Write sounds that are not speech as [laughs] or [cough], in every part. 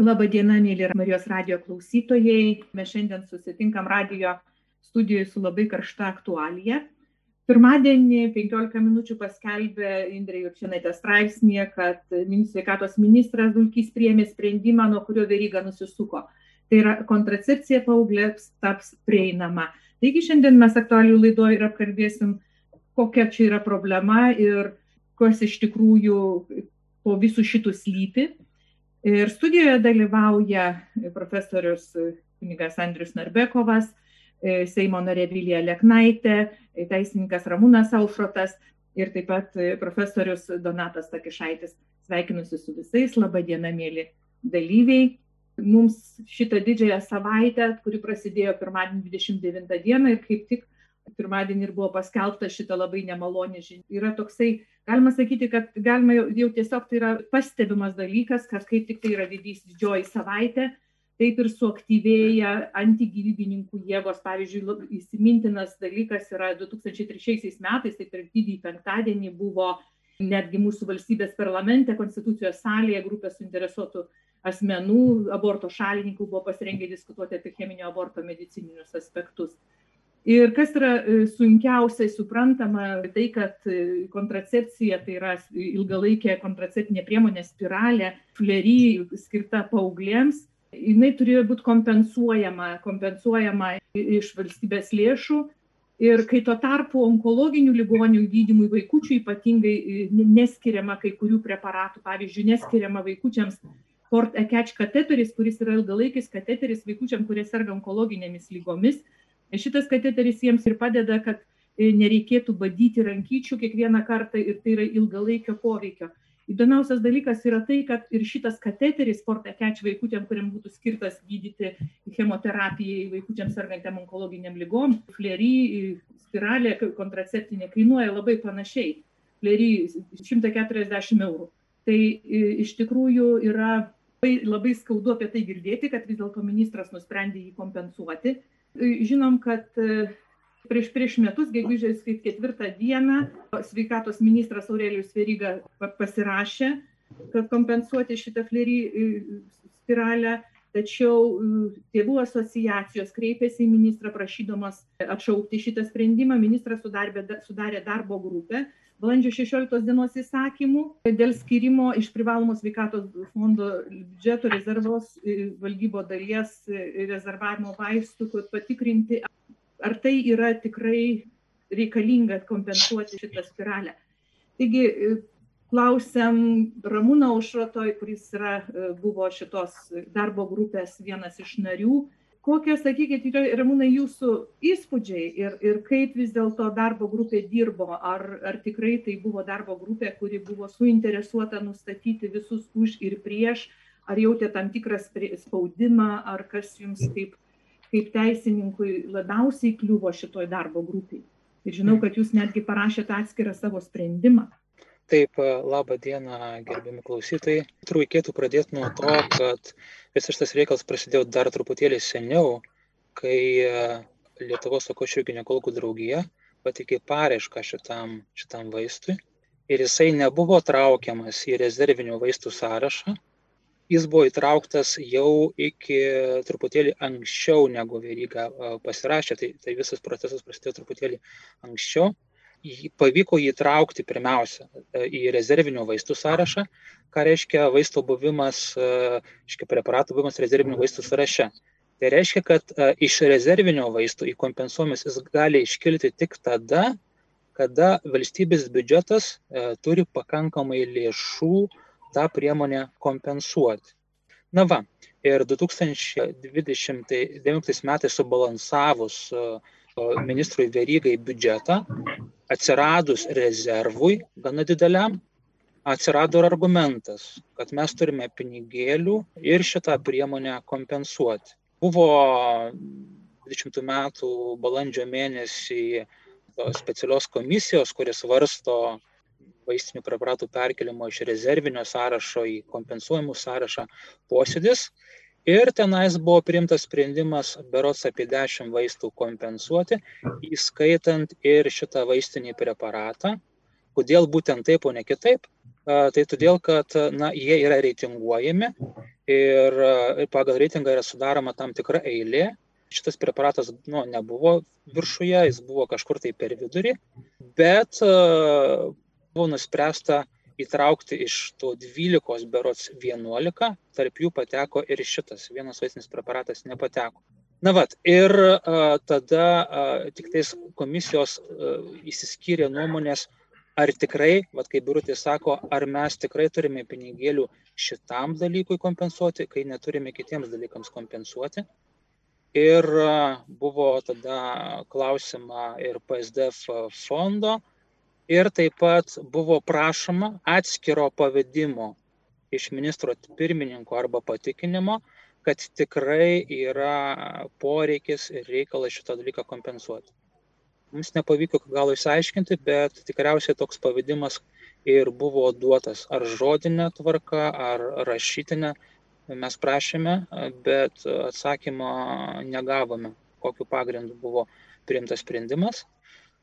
Labą dieną, mėly Marijos radio klausytojai. Mes šiandien susitinkam radio studijoje su labai karšta aktualija. Pirmadienį 15 minučių paskelbė Indrė Jurčinaitė straipsnėje, kad sveikatos ministras Dulkys priėmė sprendimą, nuo kurio veryga nusisuko. Tai yra kontracepcija paauglėms taps prieinama. Taigi šiandien mes aktualių laidoje ir apkalbėsim, kokia čia yra problema ir kas iš tikrųjų po visų šitų slypi. Ir studijoje dalyvauja profesorius kunigas Andrius Narbekovas, Seimo narė Vilija Leknaitė, teisininkas Ramūnas Aušrotas ir taip pat profesorius Donatas Takišaitis. Sveikinusi su visais, laba diena, mėly dalyviai. Mums šitą didžiąją savaitę, kuri prasidėjo pirmadienį 29 dieną ir kaip tik pirmadienį ir buvo paskelbta šita labai nemaloni žinia. Yra toksai, galima sakyti, kad galima jau, jau tiesiog tai yra pastebimas dalykas, kad kai tik tai yra didys didžioji savaitė, taip ir suaktyvėja antigyvybininkų jėgos. Pavyzdžiui, įsimintinas dalykas yra 2003 metais, tai per didįjį penktadienį buvo netgi mūsų valstybės parlamente, konstitucijos salėje grupė suinteresuotų asmenų, aborto šalininkų buvo pasirengę diskutuoti apie cheminio aborto medicininius aspektus. Ir kas yra e, sunkiausiai suprantama, tai kad e, kontracepcija, tai yra ilgalaikė kontraceptinė priemonė spiralė, flery skirta paauglėms, jinai turėjo būti kompensuojama, kompensuojama iš valstybės lėšų. Ir kai tuo tarpu onkologinių ligonių gydymui vaikučių ypatingai neskiriama kai kurių preparatų, pavyzdžiui, neskiriama vaikučiams port eketch kateteris, kuris yra ilgalaikis kateteris vaikučiam, kurie serga onkologinėmis lygomis, Šitas kateteris jiems ir padeda, kad e, nereikėtų badyti rankyčių kiekvieną kartą ir tai yra ilgalaikio poveikio. Įdomiausias dalykas yra tai, kad ir šitas kateteris sporte keč vaikutėm, kuriam būtų skirtas gydyti chemoterapijai vaikutėm sergantėm onkologiniam lygom, flery, spiralė kontraceptinė kainuoja labai panašiai. Flery 140 eurų. Tai iš tikrųjų yra labai, labai skaudu apie tai girdėti, kad vis dėlto ministras nusprendė jį kompensuoti Žinom, kad e, prieš, prieš metus, gegužės ketvirtą dieną, sveikatos ministras Aurelijus Veryga pasirašė, kad kompensuoti šitą flerį e, spiralę, tačiau e, tėvų asociacijos kreipėsi į ministrą prašydamas atšaukti šitą sprendimą. Ministras sudarė, sudarė darbo grupę balandžio 16 dienos įsakymų dėl skirimo iš privalomos sveikatos fondo biudžeto rezervos valdybo dalies rezervavimo vaistų, kad patikrinti, ar tai yra tikrai reikalinga kompensuoti šitą spiralę. Taigi, klausiam Ramūno Aušrotoj, kuris yra, buvo šitos darbo grupės vienas iš narių, kokie, sakykit, Ramūnai, jūsų įspūdžiai ir, ir kaip vis dėlto darbo grupė dirbo, ar, ar tikrai tai buvo darbo grupė, kuri buvo suinteresuota nustatyti visus už ir prieš, ar jautė tam tikrą spaudimą, ar kas jums kaip, kaip teisininkui labiausiai kliuvo šitoj darbo grupiai. Ir žinau, kad jūs netgi parašėte atskirą savo sprendimą. Taip, labą dieną, gerbiami klausytojai. Turbūt reikėtų pradėti nuo to, kad visas šitas reikalas prasidėjo dar truputėlį seniau, kai Lietuvos akošių gynekologų draugija patikė paraišką šitam, šitam vaistui ir jisai nebuvo traukiamas į rezervinių vaistų sąrašą. Jis buvo įtrauktas jau iki truputėlį anksčiau negu Veryga pasirašė, tai, tai visas procesas prasidėjo truputėlį anksčiau pavyko jį traukti pirmiausia e, į rezervinių vaistų sąrašą, ką reiškia vaisto buvimas, reiškia preparatų buvimas rezervinių vaistų sąraše. Tai reiškia, kad e, iš rezervinio vaistų į kompensuojamas jis gali iškilti tik tada, kada valstybės biudžetas e, turi pakankamai lėšų tą priemonę kompensuoti. Na va, ir 2029 metais subalansavus ministrui Verygai biudžetą, atsiradus rezervui gana dideliam, atsirado ir argumentas, kad mes turime pinigėlių ir šitą priemonę kompensuoti. Buvo 20 metų balandžio mėnesį specialios komisijos, kuris varsto vaistinių preparatų perkelimo iš rezervinio sąrašo į kompensuojamų sąrašą posėdis ir tenais buvo priimtas sprendimas berods apie 10 vaistų kompensuoti, įskaitant ir šitą vaistinį preparatą. Kodėl būtent taip, o ne kitaip? Tai todėl, kad na, jie yra reitinguojami ir pagal reitingą yra sudaroma tam tikra eilė. Šitas preparatas nu, nebuvo viršuje, jis buvo kažkur tai per vidurį, bet buvo nuspręsta įtraukti iš to 12 berots 11, tarp jų pateko ir šitas, vienas vaistinis preparatas nepateko. Na vat, ir a, tada a, tik tais komisijos a, įsiskyrė nuomonės, ar tikrai, vat, kaip Birutė sako, ar mes tikrai turime pinigėlių šitam dalykui kompensuoti, kai neturime kitiems dalykams kompensuoti. Ir buvo tada klausima ir PSDF fondo, ir taip pat buvo prašoma atskiro pavedimo iš ministro pirmininko arba patikinimo, kad tikrai yra poreikis ir reikalas šitą dalyką kompensuoti. Mums nepavyko gal išsiaiškinti, bet tikriausiai toks pavadimas ir buvo duotas ar žodinė tvarka, ar rašytinė. Mes prašėme, bet atsakymo negavome, kokiu pagrindu buvo priimtas sprendimas.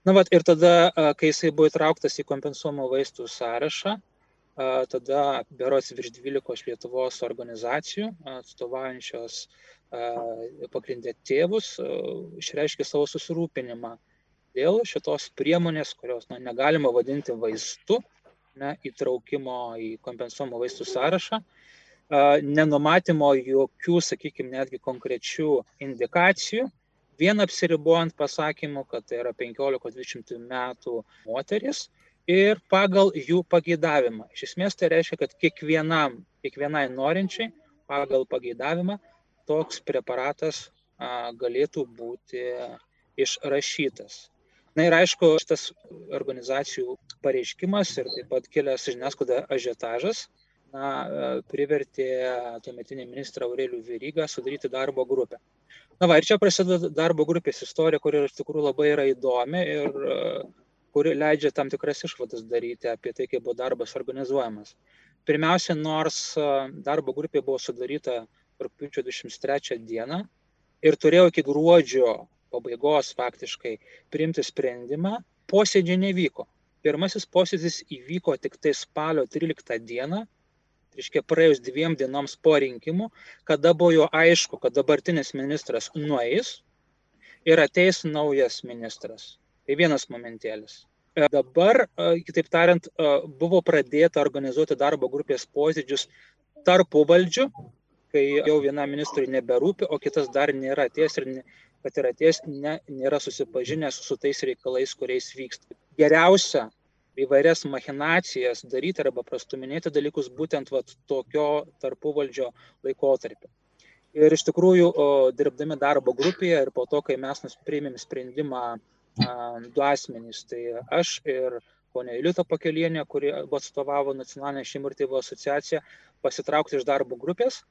Na, vat, ir tada, kai jisai buvo įtrauktas į kompensuojamų vaistų sąrašą, tada berots virš 12 Lietuvos organizacijų atstovaujančios pagrindę tėvus išreiškė savo susirūpinimą dėl šitos priemonės, kurios na, negalima vadinti vaistu, ne, įtraukimo į kompensuojamų vaistų sąrašą, nenumatymo jokių, sakykime, netgi konkrečių indikacijų, vien apsiribuojant pasakymu, kad tai yra 15-20 metų moteris, ir pagal jų pageidavimą. Iš esmės tai reiškia, kad kiekvienam, kiekvienai norinčiai pagal pageidavimą toks preparatas a, galėtų būti išrašytas. Na ir aišku, šitas organizacijų pareiškimas ir taip pat kilęs žiniasklaida ažiotažas na, privertė tuometinį ministrą Aurelių Vyrygą sudaryti darbo grupę. Na va, ir čia prasideda darbo grupės istorija, kuri iš tikrųjų labai yra įdomi ir kuri leidžia tam tikras išvadas daryti apie tai, kaip buvo darbas organizuojamas. Pirmiausia, nors darbo grupė buvo sudaryta rūpiučio 23 dieną ir turėjo iki gruodžio pabaigos faktiškai priimti sprendimą, posėdžiai nevyko. Pirmasis posėdis įvyko tik tai spalio 13 dieną, reiškia praėjus dviem dienoms po rinkimų, kada buvo jau aišku, kad dabartinis ministras nueis ir ateis naujas ministras. Tai vienas momentėlis. E, dabar, e, kitaip tariant, e, buvo pradėta organizuoti darbo grupės posėdžius tarpu valdžių, kai jau vienam ministrui neberūpi, o kitas dar nėra atėjęs ir ne, kad yra atėjęs, ne, nėra susipažinęs su tais reikalais, kuriais vyksta. Geriausia įvairias machinacijas daryti arba prastuminėti dalykus būtent vat, tokio tarpuvaldžio laikotarpio. Ir iš tikrųjų, dirbdami darbo grupėje ir po to, kai mes priėmėm sprendimą du asmenys. Tai aš ir ponia Iliuta Pakelienė, kuri atstovavo Nacionalinę šeimų ir tėvų asociaciją, pasitraukti iš darbo grupės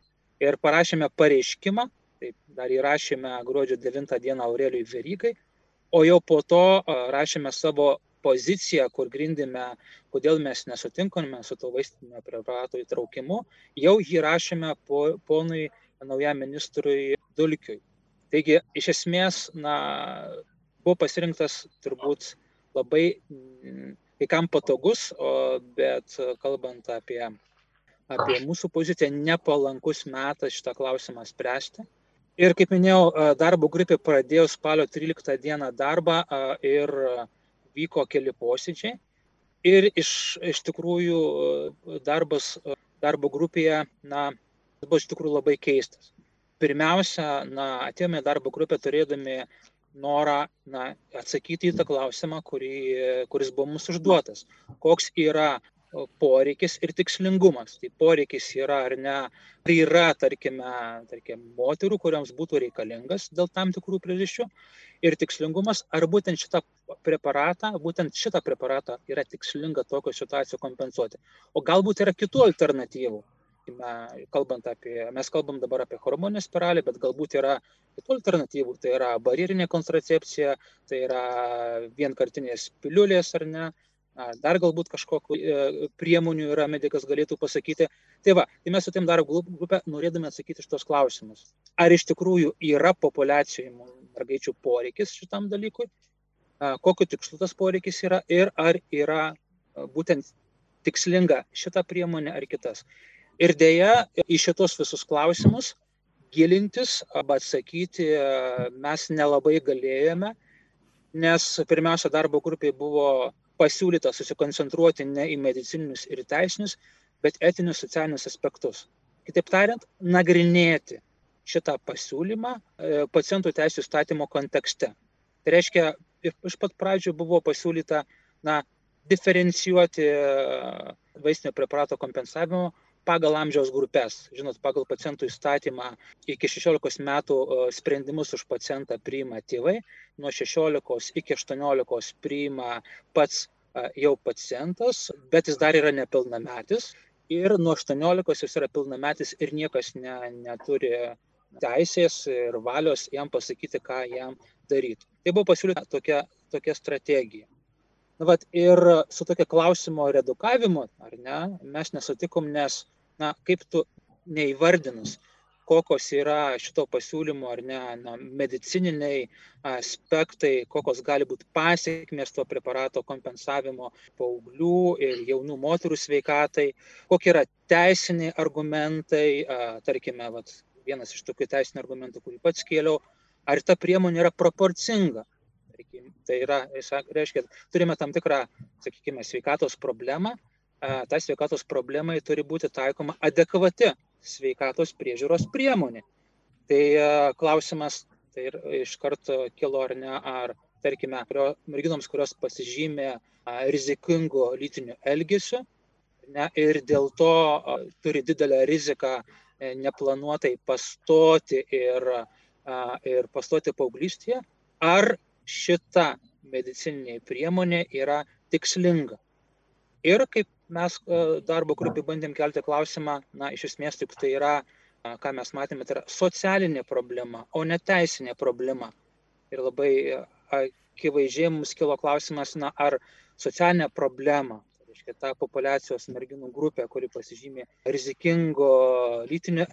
ir parašėme pareiškimą, taip, dar įrašėme gruodžio 9 dieną Aurelijui Verygai, o jau po to rašėme savo poziciją, kur grindėme, kodėl mes nesutinkame su to vaistinio preparato įtraukimu, jau jį rašėme po, ponui naujam ministrui Dulkiui. Taigi, iš esmės, na, buvo pasirinktas turbūt labai mm, kai kam patogus, o, bet kalbant apie, apie mūsų poziciją, nepalankus metas šitą klausimą spręsti. Ir kaip minėjau, darbo grupė pradėjo spalio 13 dieną darbą ir vyko keli posėdžiai. Ir iš, iš tikrųjų darbas darbo grupėje, na, buvo iš tikrųjų labai keistas. Pirmiausia, na, atėjome darbo grupę turėdami norą na, atsakyti į tą klausimą, kurį, kuris buvo mums užduotas. Koks yra poreikis ir tikslingumas. Tai poreikis yra ar ne, ar yra, tarkime, tarkime, moterų, kuriams būtų reikalingas dėl tam tikrų priežasčių. Ir tikslingumas, ar būtent šitą preparatą, būtent šitą preparatą yra tikslinga tokio situacijų kompensuoti. O galbūt yra kitų alternatyvų kalbant apie, mes kalbam dabar apie hormoninę spiralę, bet galbūt yra kitų alternatyvų, tai yra barjerinė kontracepcija, tai yra vienkartinės piliulės ar ne, dar galbūt kažkokiu e, priemonių yra medikas galėtų pasakyti. Tai va, tai mes su tiem darbo grupė norėdami atsakyti iš tos klausimus. Ar iš tikrųjų yra populiacijoje mergaičių poreikis šitam dalykui, kokiu tikslu tas poreikis yra ir ar yra būtent tikslinga šita priemonė ar kitas. Ir dėja, į šitos visus klausimus gilintis arba atsakyti mes nelabai galėjome, nes pirmiausia darbo grupiai buvo pasiūlyta susikoncentruoti ne į medicininius ir teisinius, bet etinius socialinius aspektus. Kitaip tariant, nagrinėti šitą pasiūlymą e, pacientų teisų statymo kontekste. Tai reiškia, iš pat pradžių buvo pasiūlyta na, diferencijuoti e, vaistinio preparato kompensavimo pagal amžiaus grupės. Žinot, pagal pacientų įstatymą iki 16 metų e, sprendimus už pacientą priima tėvai, nuo 16 iki 18 priima pats jau pacientas, bet jis dar yra nepilnametis. Ir nuo 18 jis yra pilnametis ir niekas ne, neturi teisės ir valios jam pasakyti, ką jam daryti. Tai buvo pasiūlyta tokia, tokia strategija. Na, vat, ir su tokia klausimo redukavimu, ar ne, mes nesutikom, nes, na, kaip tu neįvardinus, kokios yra šito pasiūlymo ar ne na, medicininiai aspektai, kokios gali būti pasiekmes to preparato kompensavimo paauglių ir jaunų moterų sveikatai, kokie yra teisiniai argumentai, tarkime, vat, vienas iš tokių teisinių argumentų, kurį pats kėliau, ar ta priemonė yra proporcinga. Tai yra, reiškia, turime tam tikrą, sakykime, sveikatos problemą, ta sveikatos problemai turi būti taikoma adekvati sveikatos priežiūros priemonė. Tai klausimas, tai ir iš karto kilo ar ne, ar, tarkime, kurio, merginoms, kurios pasižymė rizikingo lytiniu elgesiu ne, ir dėl to turi didelę riziką E, neplanuotai pastoti ir, ir pastoti paauglystėje, ar šita medicininė priemonė yra tikslinga. Ir kaip mes darbo grupį bandėm kelti klausimą, na, iš esmės tik tai yra, ką mes matėme, tai yra socialinė problema, o ne teisinė problema. Ir labai akivaizdžiai mums kilo klausimas, na, ar socialinę problemą reiškia tą populiacijos merginų grupę, kuri pasižymė rizikingo lytinio,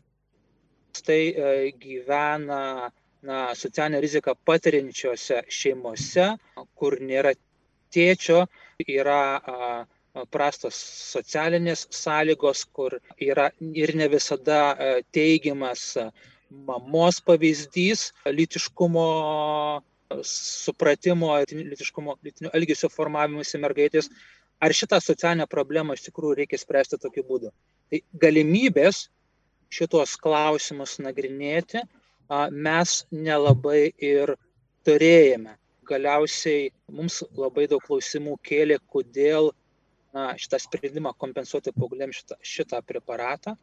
tai e, gyvena na, socialinę riziką patiriančiose šeimose, kur nėra tėčio, yra prastos socialinės sąlygos, kur yra ir ne visada teigiamas mamos pavyzdys lytiškumo supratimo, lytiškumo, lytinio elgesio formavimuose mergaitės, ar šitą socialinę problemą iš tikrųjų reikia spręsti tokiu būdu. Tai galimybės šitos klausimus nagrinėti mes nelabai ir turėjome. Galiausiai mums labai daug klausimų kėlė, kodėl na, šitą sprendimą kompensuoti paaugliam šitą, šitą preparatą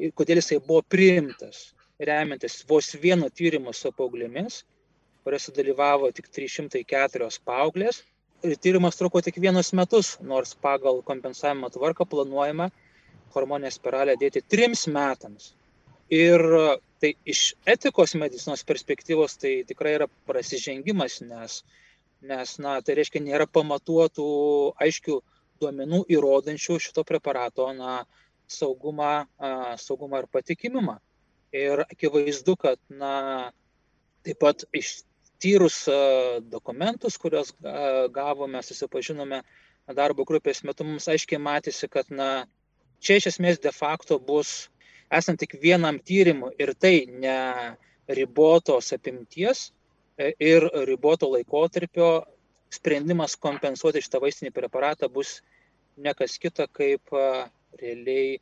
ir kodėl jisai buvo priimtas, remiantis vos vienu tyrimu su paauglėmis, kuriuose dalyvavo tik 304 paauglės tyrimas truko tik vienus metus, nors pagal kompensavimo tvarką planuojama hormoninę spiralę dėti trims metams. Ir tai iš etikos medicinos perspektyvos tai tikrai yra prasižengimas, nes, nes na, tai reiškia nėra pamatuotų aiškių duomenų įrodančių šito preparato na, saugumą, saugumą ir patikimumą. Ir akivaizdu, kad na, taip pat iš tyrus dokumentus, kuriuos gavome, susipažinome darbo grupės metu, mums aiškiai matėsi, kad na, čia iš esmės de facto bus, esant tik vienam tyrimui ir tai ne ribotos apimties e, ir riboto laikotarpio sprendimas kompensuoti šitą vaistinį preparatą bus nekas kita kaip realiai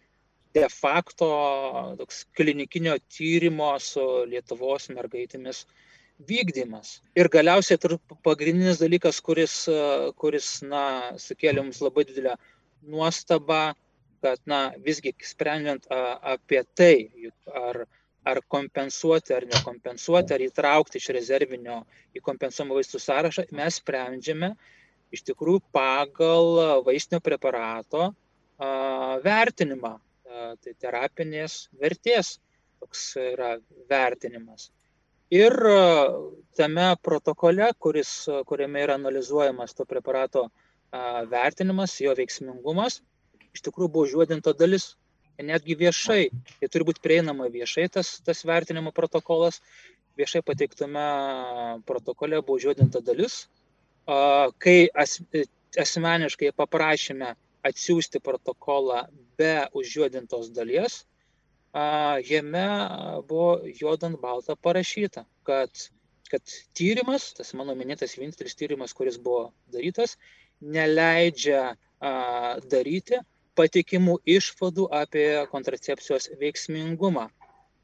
de facto toks klinikinio tyrimo su Lietuvos mergaitėmis vykdymas. Ir galiausiai pagrindinis dalykas, kuris, kuris na, sukėlė mums labai didelę nuostabą, kad na, visgi sprendžiant apie tai, ar, ar kompensuoti ar nekompensuoti, ar įtraukti iš rezervinio į kompensuojamą vaistų sąrašą, mes sprendžiame iš tikrųjų pagal vaistinio preparato a, vertinimą, a, tai terapinės vertės toks yra vertinimas. Ir tame protokole, kuris, kuriame yra analizuojamas to preparato vertinimas, jo veiksmingumas, iš tikrųjų buvo užuodinta dalis, netgi viešai, tai turi būti prieinama viešai tas, tas vertinimo protokolas, viešai pateiktame protokole buvo užuodinta dalis, kai as, asmeniškai paprašėme atsiųsti protokolą be užjuodintos dalies, jame buvo juodant baltą parašyta, kad, kad tyrimas, tas mano minėtas vienintelis tyrimas, kuris buvo darytas, neleidžia daryti patikimų išvadų apie kontracepcijos veiksmingumą.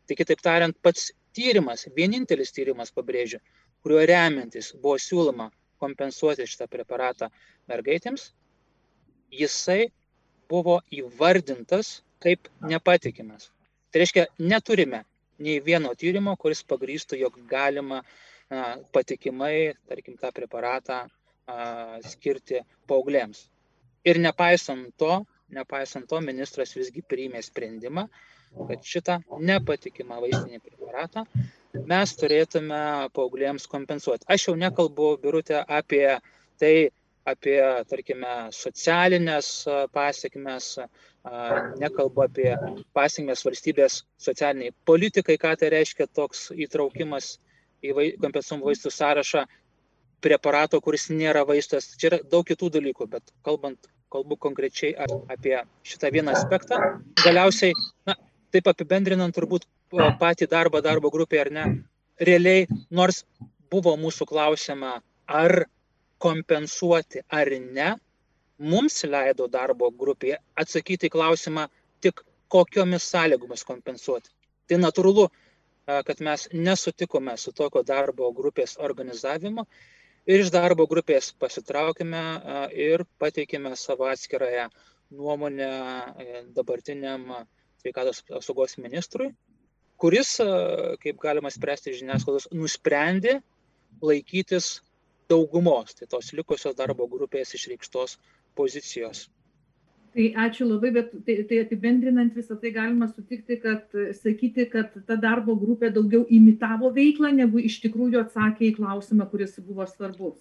Tai kitaip tariant, pats tyrimas, vienintelis tyrimas, pabrėžiu, kuriuo remiantis buvo siūloma kompensuoti šitą preparatą mergaitėms, jisai buvo įvardintas kaip nepatikimas. Tai reiškia, neturime nei vieno tyrimo, kuris pagrįstų, jog galima a, patikimai, tarkim, tą preparatą a, skirti paauglėms. Ir nepaisant to, nepaisant to, ministras visgi priėmė sprendimą, kad šitą nepatikimą vaistinį preparatą mes turėtume paauglėms kompensuoti. Aš jau nekalbu, birutė, apie tai, apie, tarkime, socialinės pasiekmes, nekalbu apie pasiekmes valstybės socialiniai politikai, ką tai reiškia toks įtraukimas į vai, kompensuojamų vaistų sąrašą preparato, kuris nėra vaistas. Čia yra daug kitų dalykų, bet kalbant, kalbu konkrečiai apie šitą vieną aspektą. Galiausiai, na, taip apibendrinant turbūt patį darbą darbo grupėje ar ne, realiai, nors buvo mūsų klausima, ar kompensuoti ar ne, mums leido darbo grupėje atsakyti į klausimą tik kokiomis sąlygomis kompensuoti. Tai natūralu, kad mes nesutikome su tokio darbo grupės organizavimu ir iš darbo grupės pasitraukime ir pateikėme savo atskirąją nuomonę e, dabartiniam sveikatos apsaugos ministrui, kuris, kaip galima spręsti žiniasklaidos, nusprendė laikytis daugumos, tai tos likusios darbo grupės išreikštos pozicijos. Tai ačiū labai, bet tai, tai apibendrinant visą tai galima sutikti, kad sakyti, kad ta darbo grupė daugiau imitavo veiklą, negu iš tikrųjų atsakė į klausimą, kuris buvo svarbus.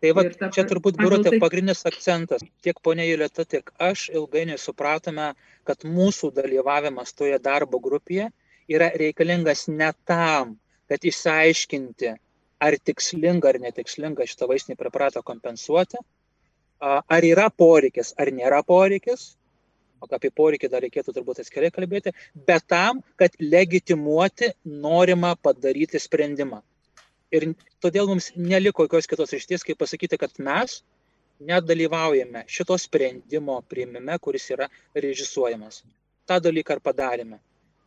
Tai va, ta, čia turbūt biurotė tai... pagrindinis akcentas. Tiek ponia Juleta, tiek aš ilgainiui supratome, kad mūsų dalyvavimas toje darbo grupėje yra reikalingas ne tam, kad išsiaiškinti, ar tikslinga ar netikslinga šitą vaistinį preparatą kompensuoti, ar yra poreikis ar nėra poreikis, o apie poreikį dar reikėtų turbūt atskirai kalbėti, bet tam, kad legitimuoti norimą padaryti sprendimą. Ir todėl mums neliko jokios kitos išties, kaip pasakyti, kad mes nedalyvaujame šito sprendimo priimime, kuris yra režisuojamas. Ta dalyką ir padarėme.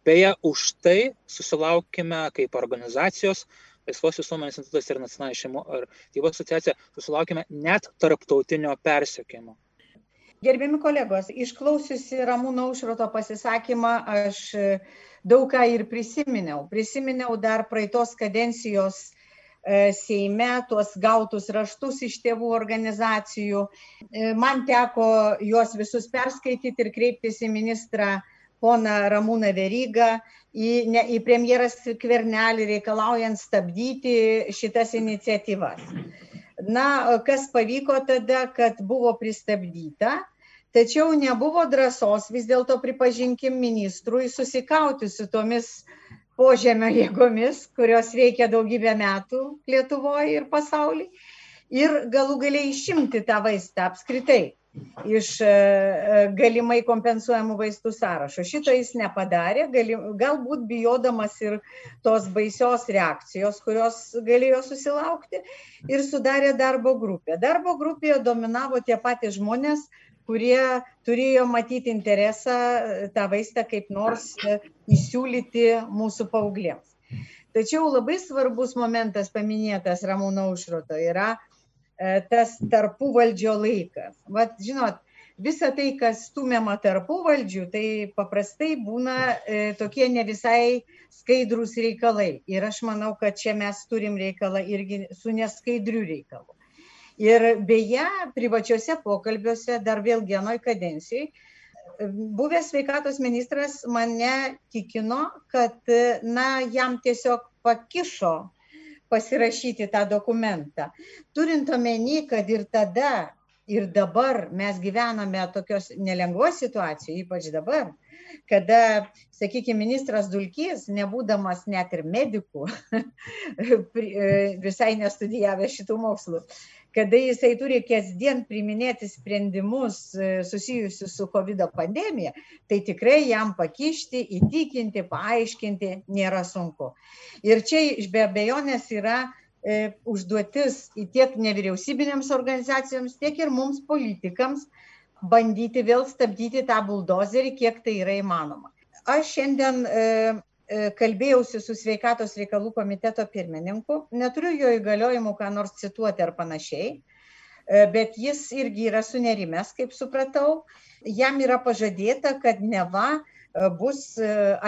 Beje, už tai susilaukime kaip organizacijos, Laisvos visuomenės institutas ir nacionalinė šeimų ar tėvų asociacija, susilaukime net tarptautinio persiekimo. Gerbiami kolegos, išklausiusi Ramūno Užroto pasisakymą, aš daug ką ir prisiminiau. Prisiminiau dar praeitos kadencijos E, Seime tuos gautus raštus iš tėvų organizacijų. E, man teko juos visus perskaityti ir kreiptis į ministrą poną Ramūną Verygą, į, ne, į premjeras Kvernelį reikalaujant stabdyti šitas iniciatyvas. Na, kas pavyko tada, kad buvo pristabdyta, tačiau nebuvo drąsos vis dėlto pripažinkim ministrui susikauti su tomis požemio jėgomis, kurios veikia daugybę metų Lietuvoje ir pasaulyje. Ir galų galiai išimti tą vaistą apskritai iš e, e, galimai kompensuojamų vaistų sąrašo. Šito jis nepadarė, gali, galbūt bijodamas ir tos baisios reakcijos, kurios galėjo susilaukti ir sudarė darbo grupę. Darbo grupėje dominavo tie patys žmonės, kurie turėjo matyti interesą e, tą vaistą kaip nors įsiūlyti mūsų paauglėms. Tačiau labai svarbus momentas paminėtas Ramūno Užroto yra tas tarpuvaldžio laikas. Vat, žinot, visa tai, kas stumiama tarpuvaldžių, tai paprastai būna e, tokie ne visai skaidrus reikalai. Ir aš manau, kad čia mes turim reikalą irgi su neskaidriu reikalu. Ir beje, privačiuose pokalbiuose dar vėl vienoj kadencijai buvęs sveikatos ministras mane tikino, kad na, jam tiesiog pakišo pasirašyti tą dokumentą. Turint omeny, kad ir tada ir dabar mes gyvename tokios nelengvos situacijos, ypač dabar, kada, sakykime, ministras Dulkys, nebūdamas net ir medikų, [laughs] visai nestudijavę šitų mokslų, kada jisai turi kasdien priminėti sprendimus e, susijusius su COVID pandemija, tai tikrai jam pakišti, įtikinti, paaiškinti nėra sunku. Ir čia be abejonės yra e, užduotis tiek nevyriausybinėms organizacijoms, tiek ir mums politikams bandyti vėl stabdyti tą buldozerį, kiek tai yra įmanoma. Aš šiandien e, E, kalbėjausi su sveikatos reikalų komiteto pirmininku, neturiu jo įgaliojimų ką nors cituoti ar panašiai, e, bet jis irgi yra sunerimęs, kaip supratau. Jam yra pažadėta, kad neva e, bus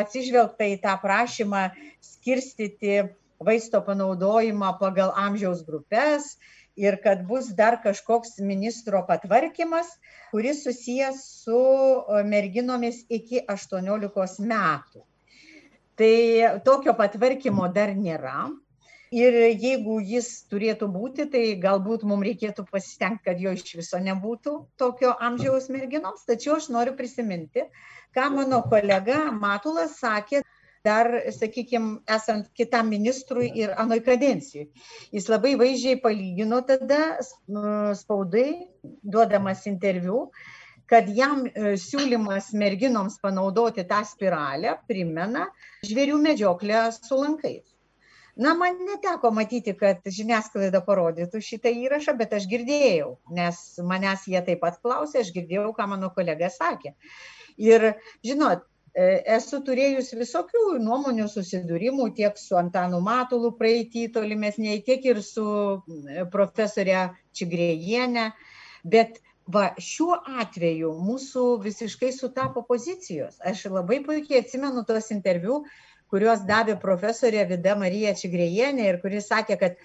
atsižvelgta į tą prašymą skirstyti vaisto panaudojimą pagal amžiaus grupės ir kad bus dar kažkoks ministro patvarkymas, kuris susijęs su merginomis iki 18 metų. Tai tokio patvarkymo dar nėra. Ir jeigu jis turėtų būti, tai galbūt mums reikėtų pasistengti, kad jo iš viso nebūtų tokio amžiaus merginoms. Tačiau aš noriu prisiminti, ką mano kolega Matulas sakė dar, sakykime, esant kitam ministrui ir anoj kadencijai. Jis labai vaizdžiai palygino tada spaudai, duodamas interviu, kad jam e, siūlymas merginoms panaudoti tą spiralę primena žvėrių medžioklę su lankais. Na, man neteko matyti, kad žiniasklaida parodytų šitą įrašą, bet aš girdėjau, nes manęs jie taip pat klausė, aš girdėjau, ką mano kolega sakė. Ir, žinot, esu turėjus visokių nuomonių susidūrimų tiek su Antanu Matulu praeitį tolimesniai, tiek ir su profesorė Čigrėjienė, bet va šiuo atveju mūsų visiškai sutapo pozicijos. Aš labai puikiai atsimenu tos interviu, kuriuos davė profesorė Vida Marija Čigrėjienė ir kuris sakė, kad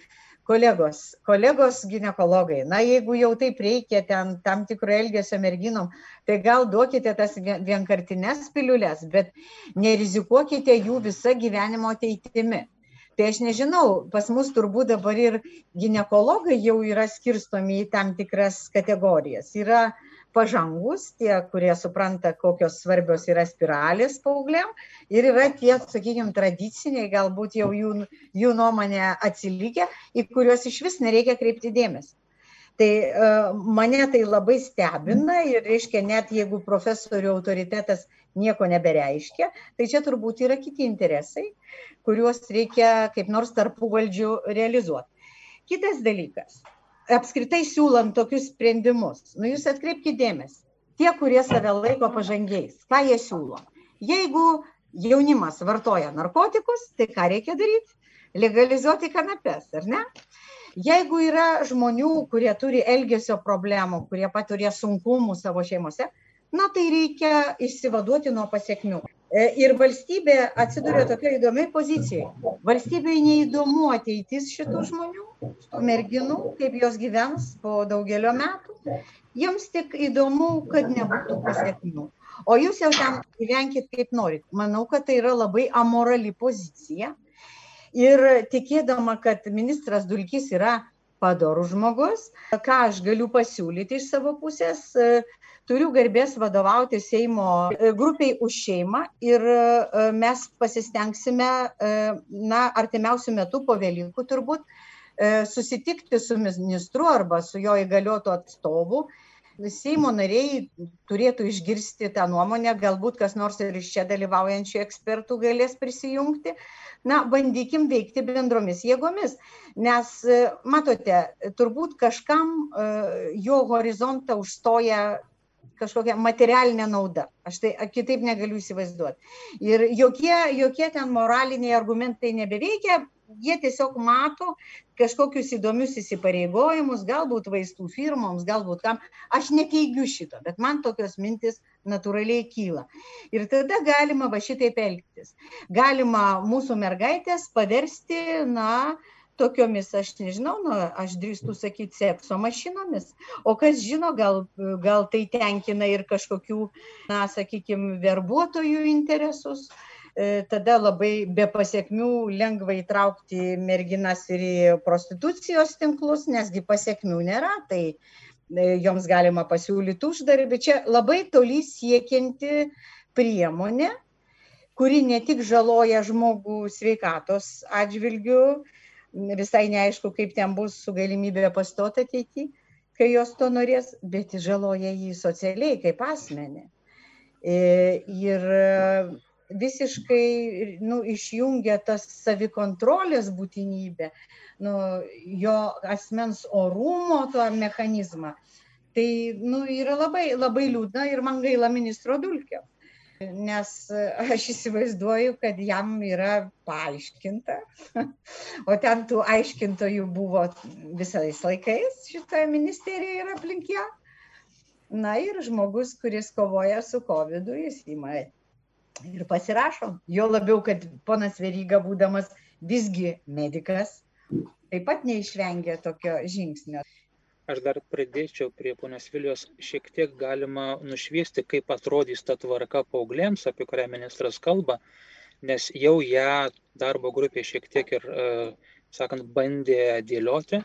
kolegos, kolegos gynekologai, na jeigu jau taip reikia ten tam tikro elgesio merginom, tai gal duokite tas vienkartines piliulės, bet nerizikuokite jų visą gyvenimo ateitimi. Tai aš nežinau pas mus turbūt dabar ir ginekologai jau yra skirstomi į tam tikras kategorijas. Yra pažangūs tie kurie supranta kokios svarbios yra spiralės paaugliam. Ir yra tie sakykim tradiciniai galbūt jau jų jų nuomone atsilikę į kuriuos išvis nereikia kreipti dėmesio. Tai e, mane tai labai stebina ir reiškia net jeigu profesorių autoritetas nieko nebereiškia tai čia turbūt yra kiti interesai kuriuos reikia kaip nors tarpuvaldžiu realizuot. Kitas dalykas apskritai siūlant tokius sprendimus nu jūs atkreipkit dėmesį tie kurie save laiko pažangiais ką jie siūlo? Jeigu jaunimas vartoja narkotikus tai ką reikia daryt legalizuoti kanapes ar ne? Jeigu yra žmonių, kurie turi elgesio problemų, kurie patiria sunkumų savo šeimose, na tai reikia išsivaduoti nuo pasiekmių. E, ir valstybė atsiduria tokio įdomiai pozicijai. Valstybei neįdomu ateitis šitų žmonių, šitų merginų, kaip jos gyvens po daugelio metų. Jiems tik įdomu, kad nebūtų pasiekmių. O jūs jau ten gyvenkit kaip norit. Manau, kad tai yra labai amorali pozicija ir tikėdama, kad ministras Dulkys yra padorus žmogus, ką aš galiu pasiūlyti iš savo pusės, turiu garbės vadovauti Seimo grupiai už šeimą ir mes pasistengsime, na, artimiausių metų po Velykų turbūt, susitikti su ministru arba su jo įgaliotu atstovu. Seimo nariai turėtų išgirsti tą nuomonę, galbūt kas nors ir iš čia dalyvaujančių ekspertų galės prisijungti na bandykim veikti bendromis jėgomis nes matote turbūt kažkam jo horizontą užstoja kažkokia materialinė nauda. Aš tai kitaip negaliu įsivaizduoti. Ir jokie, jokie ten moraliniai argumentai nebeveikia, jie tiesiog mato kažkokius įdomius įsipareigojimus, galbūt vaistų firmoms, galbūt kam. Aš neteigiu šito, bet man tokios mintis natūraliai kyla. Ir tada galima va šitaip elgtis. Galima mūsų mergaitės paversti, na, tokiomis, aš nežinau, nu, aš drįstu sakyti, sekso mašinomis. O kas žino, gal, gal tai tenkina ir kažkokių, na, sakykime, verbuotojų interesus. E, tada labai be pasiekmių lengva įtraukti merginas ir į prostitucijos tinklus, nesgi pasiekmių nėra. Tai joms galima pasiūlyti uždarbį. Čia labai toli siekianti priemonė, kuri ne tik žaloja žmogų sveikatos atžvilgių, visai neaišku, kaip ten bus su galimybė pastoti ateityje, kai jos to norės, bet žaloja jį socialiai kaip asmenį. E, ir visiškai nu, išjungia tas savikontrolės būtinybę, nu, jo asmens orumo tą mechanizmą. Tai nu, yra labai, labai liūdna ir man gaila ministro Dulkio. Nes aš įsivaizduoju, kad jam yra paaiškinta, o ten tų aiškintojų buvo visais laikais šitoje ministerijoje ir aplink ją. Na ir žmogus, kuris kovoja su COVID, jis įma ir pasirašom. Jo labiau, kad ponas Veryga, būdamas visgi medikas, taip pat neišvengė tokio žingsnio. Aš dar pridėčiau prie ponios Vilijos, šiek tiek galima nušviesti, kaip atrodys ta tvarka paauglėms, apie kurią ministras kalba, nes jau ją darbo grupė šiek tiek ir, e, sakant, bandė dėlioti.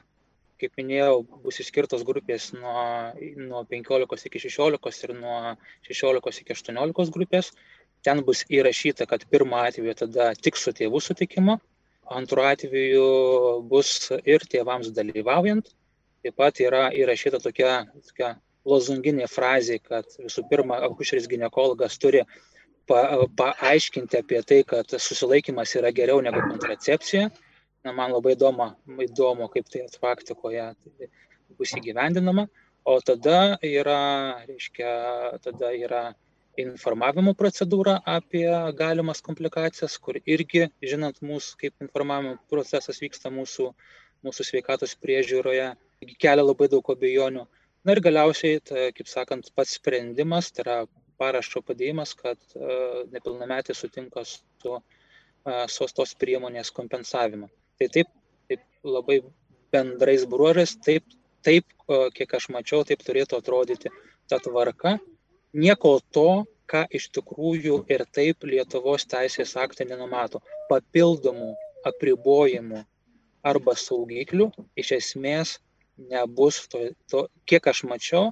Kaip minėjau, bus išskirtos grupės nuo, nuo 15 iki 16 ir nuo 16 iki 18 grupės ten bus įrašyta, kad pirmą atveju tada tik su tėvų sutikimu, antru atveju bus ir tėvams dalyvaujant. Taip pat yra įrašyta tokia, tokia lozunginė frazė, kad visų pirma, akušeris gynekologas turi pa, paaiškinti apie tai, kad susilaikimas yra geriau negu kontracepcija. Na, man labai įdomu, įdomu kaip tai praktikoje tai bus įgyvendinama. O tada yra, reiškia, tada yra informavimo procedūrą apie galimas komplikacijas, kur irgi, žinant mūsų, kaip informavimo procesas vyksta mūsų, mūsų sveikatos priežiūroje, kelia labai daug abejonių. Na ir galiausiai, tai, kaip sakant, pats sprendimas, tai yra parašo padėjimas, kad uh, nepilnametė sutinka su uh, tos priemonės kompensavimu. Tai taip, taip labai bendrais bruožais, taip, taip, uh, kiek aš mačiau, taip turėtų atrodyti ta tvarka, nieko to, ką iš tikrųjų ir taip Lietuvos teisės aktai nenumato. Papildomų apribojimų arba saugiklių iš esmės nebus, to, to, kiek aš mačiau,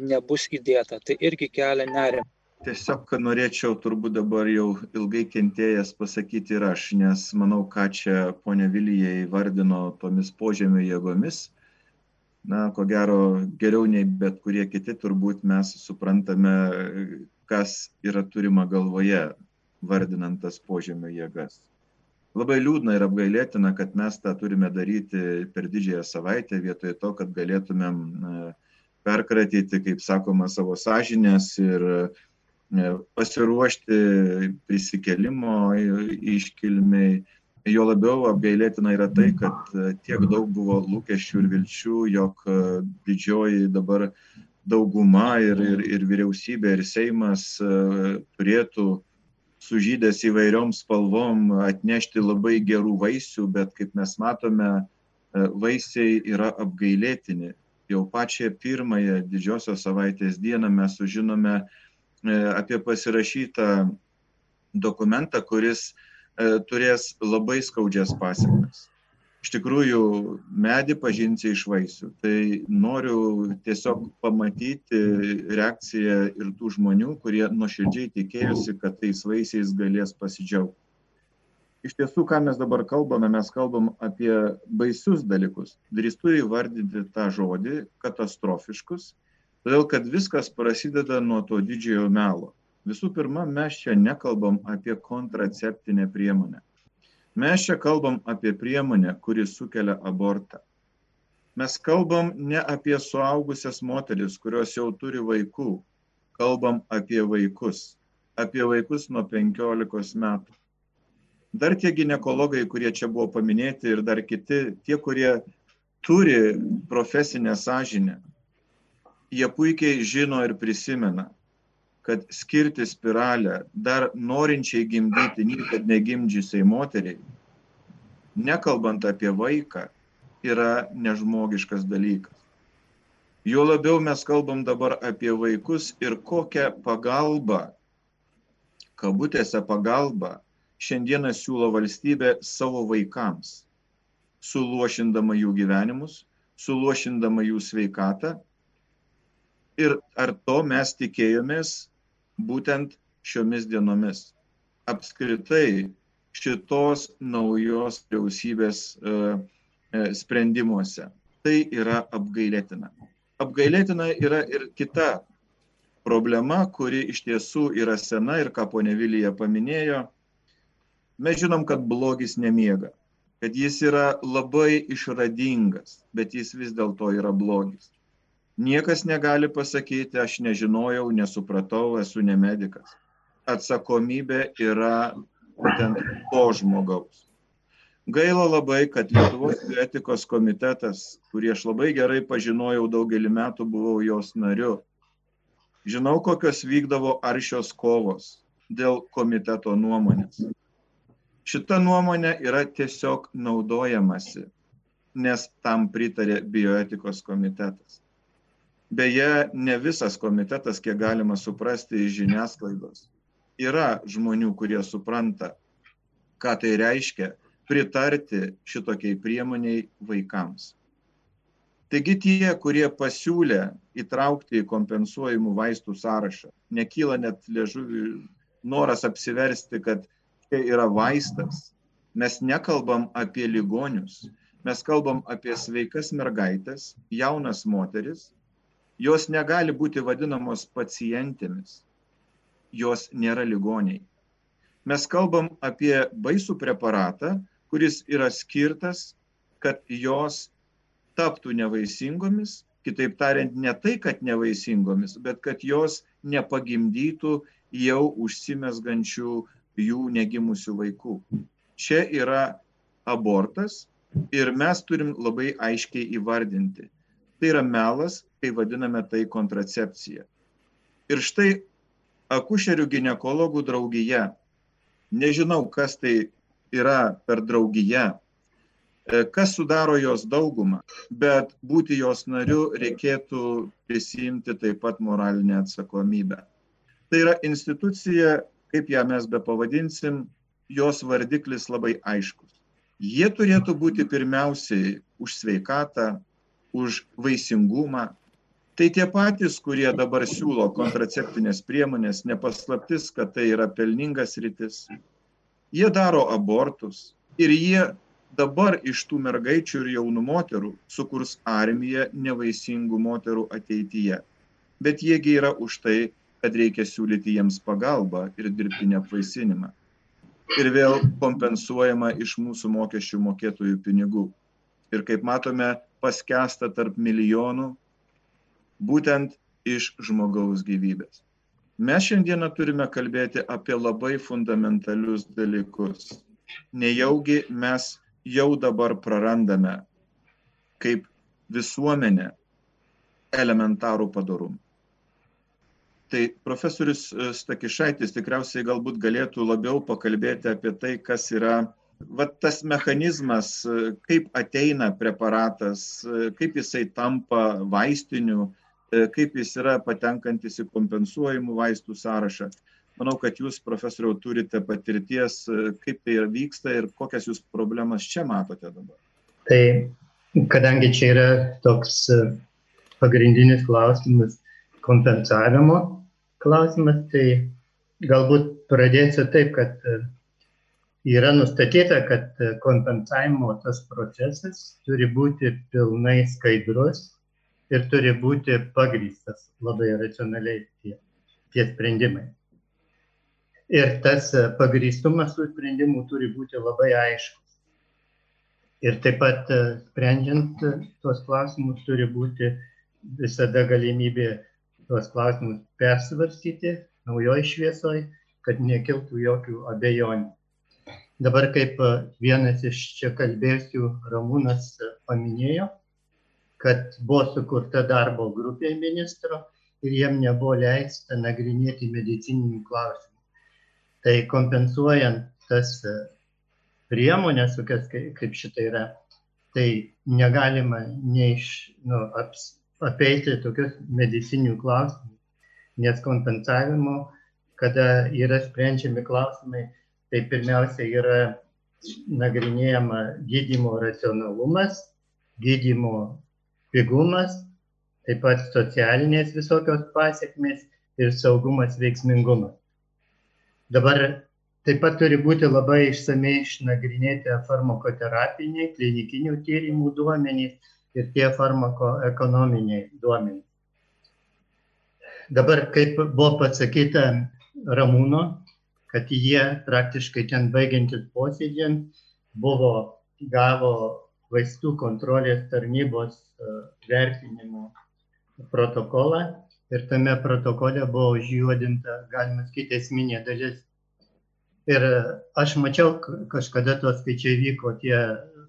nebus įdėta. Tai irgi kelia nerimą. Tiesiog norėčiau turbūt dabar jau ilgai kentėjęs pasakyti ir aš, nes manau, ką čia ponia Vilija įvardino tomis požemio jėgomis, na, ko gero, geriau nei bet kurie kiti turbūt mes suprantame, kas yra turima galvoje, vardinant tas požemio jėgas. Labai liūdna ir apgailėtina, kad mes tą turime daryti per didžiąją savaitę, vietoj to, kad galėtumėm perkratyti, kaip sakoma, savo sąžinės ir pasiruošti prisikelimo iškilmiai. Jo labiau apgailėtina yra tai, kad e, tiek daug buvo lūkesčių ir vilčių, jog e, didžioji dabar dauguma ir, ir, ir vyriausybė ir Seimas e, turėtų sužydęs įvairiom spalvom atnešti labai gerų vaisių, bet kaip mes matome, vaisiai yra apgailėtini. Jau pačią pirmąją didžiosios savaitės dieną mes sužinome apie pasirašytą dokumentą, kuris E, turės labai skaudžias pasiekmes. Iš tikrųjų, medį pažinsi iš vaisių. Tai noriu tiesiog pamatyti reakciją ir tų žmonių, kurie nuoširdžiai tikėjosi, kad tais vaisiais galės pasidžiaugti. Iš tiesų, ką mes dabar kalbame, mes kalbam apie baisius dalykus. Drįstu įvardinti tą žodį katastrofiškus, todėl kad viskas prasideda nuo to didžiojo melo Visų pirma, mes čia nekalbam apie kontraceptinę priemonę. Mes čia kalbam apie priemonę, kuri sukelia abortą. Mes kalbam ne apie suaugusias moteris, kurios jau turi vaikų. Kalbam apie vaikus. Apie vaikus nuo 15 metų. Dar tie gynekologai, kurie čia buvo paminėti ir dar kiti, tie, kurie turi profesinę sąžinę, jie puikiai žino ir prisimena, kad skirti spiralę dar norinčiai gimdyti, niekad negimdžiusiai moteriai, nekalbant apie vaiką, yra nežmogiškas dalykas. Jo labiau mes kalbam dabar apie vaikus ir kokią pagalbą, kabutėse pagalbą, šiandieną siūlo valstybė savo vaikams, suluošindama jų gyvenimus, suluošindama jų sveikatą. Ir ar to mes tikėjomės būtent šiomis dienomis. Apskritai šitos naujos vyriausybės e, e, sprendimuose. Tai yra apgailėtina. Apgailėtina yra ir kita problema, kuri iš tiesų yra sena ir ką ponė Vilija paminėjo. Mes žinom, kad blogis nemiega, kad jis yra labai išradingas, bet jis vis dėlto yra blogis. Niekas negali pasakyti, aš nežinojau, nesupratau, esu ne medikas. Atsakomybė yra būtent to žmogaus. Gaila labai, kad Lietuvos etikos komitetas, kurį aš labai gerai pažinojau daugelį metų, buvau jos nariu. Žinau, kokios vykdavo aršios kovos dėl komiteto nuomonės. Šita nuomonė yra tiesiog naudojamasi, nes tam pritarė bioetikos komitetas. Beje, ne visas komitetas, kiek galima suprasti iš žiniasklaidos. Yra žmonių, kurie supranta, ką tai reiškia pritarti šitokiai priemoniai vaikams. Taigi tie, kurie pasiūlė įtraukti į kompensuojamų vaistų sąrašą, nekyla net liežuvių noras apsiversti, kad tai yra vaistas. Mes nekalbam apie ligonius, mes kalbam apie sveikas mergaitės, jaunas moteris. Jos negali būti vadinamos pacientėmis, jos nėra ligoniai. Mes kalbam apie baisų preparatą, kuris yra skirtas, kad jos taptų nevaisingomis, kitaip tariant, ne tai, kad nevaisingomis, bet kad jos nepagimdytų jau užsimesgančių jų negimusių vaikų. Čia yra abortas ir mes turim labai aiškiai įvardinti. Tai yra melas, kai vadiname tai kontracepcija. Ir štai akušerių gynekologų draugija, nežinau, kas tai yra per draugiją, e, kas sudaro jos daugumą, bet būti jos nariu reikėtų prisimti taip pat moralinę atsakomybę. Tai yra institucija, kaip ją mes be pavadinsim, jos vardiklis labai aiškus. Jie turėtų būti pirmiausiai už sveikatą, už vaisingumą. Tai tie patys, kurie dabar siūlo kontraceptinės priemonės, nepaslaptis, kad tai yra pelningas rytis, Jie daro abortus ir jie dabar iš tų mergaičių ir jaunų moterų sukurs armiją nevaisingų moterų ateityje. Bet jiegi yra už tai, kad reikia siūlyti jiems pagalbą ir dirbtinį apvaisinimą. Ir vėl kompensuojama iš mūsų mokesčių mokėtojų pinigų. Ir kaip matome, paskesta tarp milijonų būtent iš žmogaus gyvybės. Mes šiandieną turime kalbėti apie labai fundamentalius dalykus. Nejaugi mes jau dabar prarandame kaip visuomenė elementarų padarumą. Tai profesorius e, Stakišaitis tikriausiai galbūt galėtų labiau pakalbėti apie tai, kas yra va, tas mechanizmas, e, kaip ateina preparatas, e, kaip jisai tampa vaistiniu, kaip jis yra patenkantis į kompensuojamų vaistų sąrašą. Manau, kad jūs, profesoriau, turite patirties, e, kaip tai vyksta ir kokias jūs problemas čia matote dabar. Tai kadangi čia yra toks e, pagrindinis klausimas kompensavimo klausimas, tai galbūt pradėsiu taip, kad yra nustatyta, kad kompensavimo tas procesas turi būti pilnai skaidrus ir turi būti pagrystas labai racionaliai tie, tie sprendimai. Ir tas pagrystumas tų sprendimų turi būti labai aiškus. Ir taip pat sprendžiant tuos klausimus turi būti visada galimybė tuos klausimus persvarstyti naujoj šviesoj, kad nekiltų jokių abejonių. Dabar kaip vienas iš čia kalbėsių Ramūnas paminėjo, kad buvo sukurta darbo grupė ministro ir jiem nebuvo leista nagrinėti medicininių klausimų. Tai kompensuojant tas e, priemonės, kaip šitą yra, tai negalima neiš, nu, aps, apeiti tokius medicinių klausimų, nes kompensavimo, kada yra sprendžiami klausimai, tai pirmiausia yra nagrinėjama gydimo racionalumas, gydimo pigumas, taip pat socialinės visokios pasiekmes ir saugumas veiksmingumas. Dabar taip pat turi būti labai išsamei išnagrinėti farmakoterapiniai, klinikinių tyrimų duomenys ir tie farmakoekonominiai duomenys. Dabar, kaip buvo pasakyta Ramūno, kad jie praktiškai ten baigiantis posėdžiam buvo gavo vaistų kontrolės tarnybos e, vertinimo protokolą ir tame protokole buvo užjuodinta, galima sakyti, esminė dalis. Ir aš mačiau, kažkada tos skaičiai vyko tie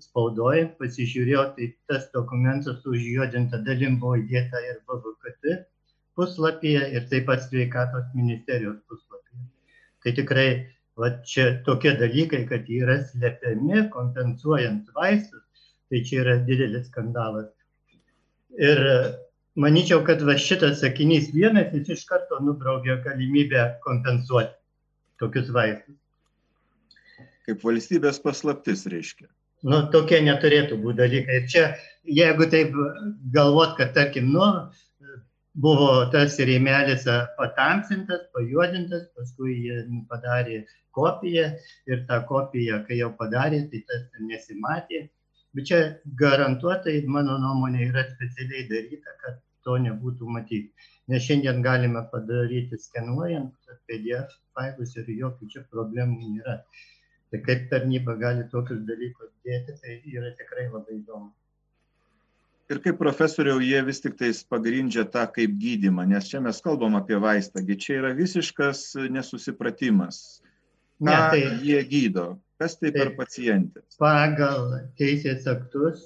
spaudoj, pasižiūrėjau, tai tas dokumentas užjuodinta dalim buvo įdėta ir BVKT puslapyje ir taip pat sveikatos ministerijos puslapyje. Tai tikrai va, čia tokie dalykai, kad yra slepiami kompensuojant vaistus, tai čia yra didelis skandalas. Ir manyčiau, kad va šitas sakinys vienas jis iš karto nubraukė galimybę kompensuoti tokius vaistus. Kaip valstybės paslaptis reiškia. Nu, tokie neturėtų būti dalykai. Ir čia, jeigu taip galvot, kad, tarkim, nu, buvo tas rėmelis patamsintas, pajuodintas, paskui jie padarė kopiją ir tą kopiją, kai jau padarė, tai tas nesimatė Bet čia garantuotai, mano nuomonė, yra specialiai daryta, kad to nebūtų matyti. Nes šiandien galime padaryti skenuojant PDF failus ir jokių čia problemų nėra. Tai kaip tarnyba gali tokius dalykus dėti, tai yra tikrai labai įdomu. Ir kaip profesoriau, jie vis tik tais pagrindžia tą kaip gydimą, nes čia mes kalbam apie vaistą, čia yra visiškas nesusipratimas. Ką ne, tai, jie gydo, Kas tai per pacientės? Pagal teisės aktus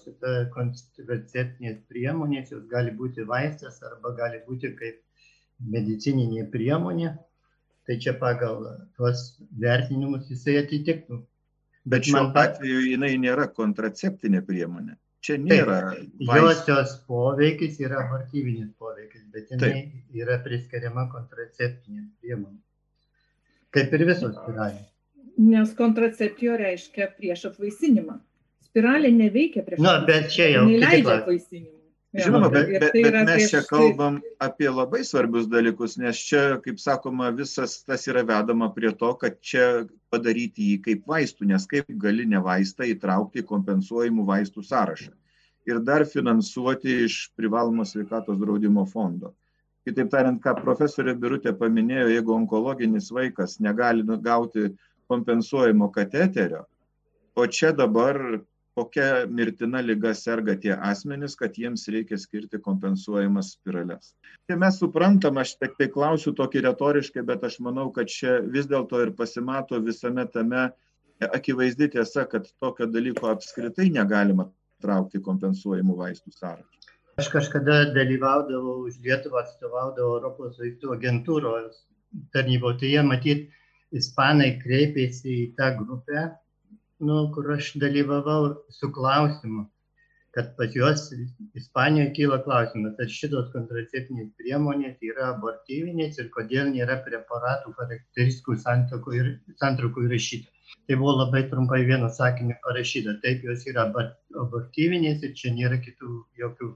kontraceptinės priemonės, jos gali būti vaistas arba gali būti kaip medicininė priemonė. Tai čia pagal tuos vertinimus jisai atitiktų. Bet šiuo Man, atveju jinai nėra kontraceptinė priemonė. Čia nėra. Josios poveikis yra abortyvinis poveikis, bet jinai taip. yra priskiriama kontraceptinė priemonė. Kaip ir visos spiralės nes kontracepcija reiškia prieš apvaisinimą. Spiralė neveikia prieš apvaisinimą. Na, bet čia jau. Neleidžia apvaisinimą. Žinoma, bet, bet, tai bet mes čia kalbam apie labai svarbius dalykus, nes čia, kaip sakoma, visas tas yra vedama prie to, kad čia padaryti jį kaip vaistų, nes kaip gali ne vaistą įtraukti į kompensuojimų vaistų sąrašą ir dar finansuoti iš privalomo sveikatos draudimo fondo. Kitaip tariant, ką profesorė Birutė paminėjo, jeigu onkologinis vaikas negali gauti kompensuojamo kateterio, o čia dabar kokia mirtina lyga serga tie asmenys, kad jiems reikia skirti kompensuojamas spirales. Tai mes suprantam, aš tik tai klausiu tokį retoriškai, bet aš manau, kad čia vis dėlto ir pasimato visame tame akivaizdi tiesa, kad tokio dalyko apskritai negalima traukti kompensuojamų vaistų sąrašą. Aš kažkada dalyvaudavau už Lietuvą, atstovaudavau Europos vaistų agentūros tarnybo, tai jie matyt ispanai kreipėsi į tą grupę, nu, kur aš dalyvavau su klausimu, kad pas juos Ispanijoje kyla klausimas, ar šitos kontraceptinės priemonės yra abortyvinės ir kodėl nėra preparatų charakteristikų santraukų įrašyta. Tai buvo labai trumpai vienu sakiniu parašyta, taip jos yra abortyvinės ir čia nėra kitų jokių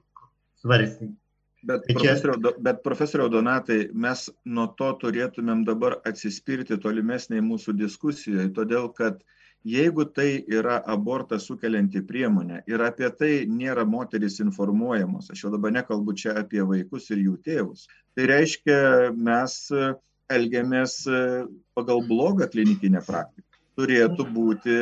svarstymų. Bet profesoriau, bet profesoriau Donatai, mes nuo to turėtumėm dabar atsispirti tolimesniai mūsų diskusijoje, todėl kad jeigu tai yra abortą sukelianti priemonė ir apie tai nėra moteris informuojamos, aš jau dabar nekalbu čia apie vaikus ir jų tėvus, tai reiškia mes elgiamės pagal blogą klinikinę praktiką. Turėtų būti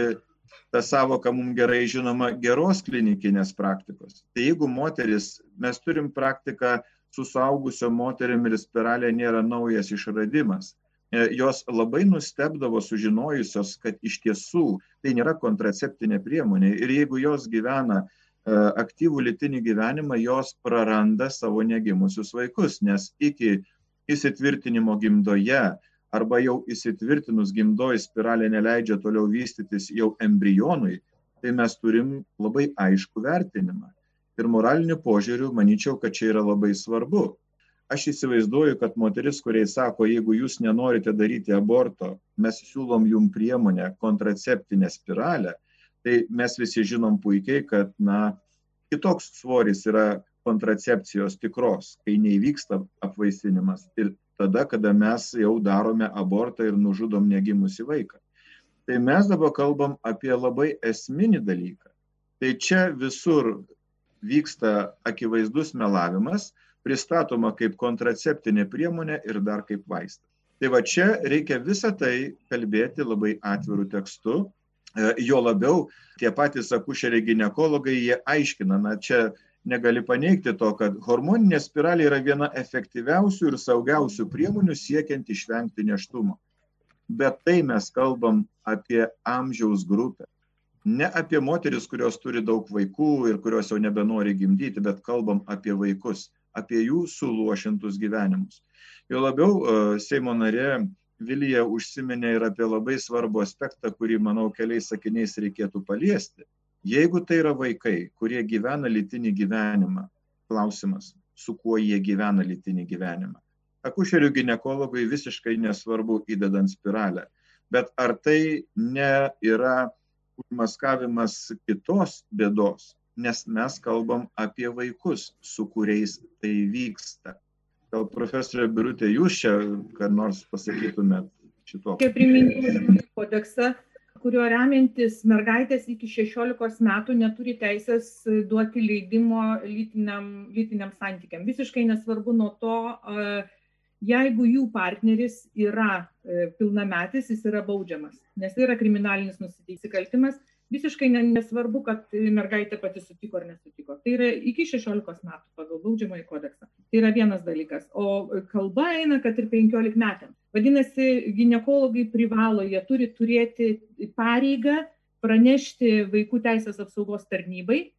ta savoka mums gerai žinoma geros klinikinės praktikos. Tai jeigu moteris, mes turim praktiką su suaugusio moterim ir spiralė nėra naujas išradimas. E, jos labai nustebdavo sužinojusios, kad iš tiesų tai nėra kontraceptinė priemonė ir jeigu jos gyvena e, aktyvų litinį gyvenimą, jos praranda savo negimusius vaikus, nes iki įsitvirtinimo gimdoje arba jau įsitvirtinus gimdoj spiralė neleidžia toliau vystytis jau embrionui, tai mes turim labai aišku vertinimą. Ir moraliniu požiūriu, manyčiau, kad čia yra labai svarbu. Aš įsivaizduoju, kad moteris, kuriai sako, jeigu jūs nenorite daryti aborto, mes siūlom jum priemonę kontraceptinę spiralę, tai mes visi žinom puikiai, kad, na, kitoks svoris yra kontracepcijos tikros, kai neįvyksta apvaisinimas ir tada, kada mes jau darome abortą ir nužudom negimusi vaiką. Tai mes dabar kalbam apie labai esminį dalyką. Tai čia visur vyksta akivaizdus melavimas, pristatoma kaip kontraceptinė priemonė ir dar kaip vaistas. Tai va čia reikia visą tai kalbėti labai atvirų tekstu. E, jo labiau tie patys akušeriai gynekologai, jie aiškina, na čia negali paneigti to, kad hormoninė spiralė yra viena efektyviausių ir saugiausių priemonių siekiant išvengti neštumo. Bet tai mes kalbam apie amžiaus grupę ne apie moteris, kurios turi daug vaikų ir kurios jau nebenori gimdyti, bet kalbam apie vaikus, apie jų suluošintus gyvenimus. Jo labiau e, Seimo narė Vilija užsiminė ir apie labai svarbų aspektą, kurį, manau, keliais sakiniais reikėtų paliesti. Jeigu tai yra vaikai, kurie gyvena litinį gyvenimą, klausimas, su kuo jie gyvena litinį gyvenimą. Akušerių gynekologui visiškai nesvarbu įdedant spiralę, bet ar tai nėra užmaskavimas kitos bėdos, nes mes kalbam apie vaikus, su kuriais tai vyksta. Gal profesorė Birutė, jūs čia, kad nors pasakytumėt šito? Kaip priminti kodeksą, kurio remiantis mergaitės iki 16 metų neturi teisės duoti leidimo lytiniam, lytiniam santykiam. Visiškai nesvarbu nuo to, jeigu jų partneris yra e, pilnametis, jis yra baudžiamas, nes tai yra kriminalinis nusikaltimas, visiškai nesvarbu, kad mergaitė pati sutiko ar nesutiko. Tai yra iki 16 metų pagal baudžiamąjį kodeksą. Tai yra vienas dalykas. O kalba eina, kad ir 15 metams. Vadinasi, gynekologai privalo, jie turi turėti pareigą pranešti vaikų teisės apsaugos tarnybai,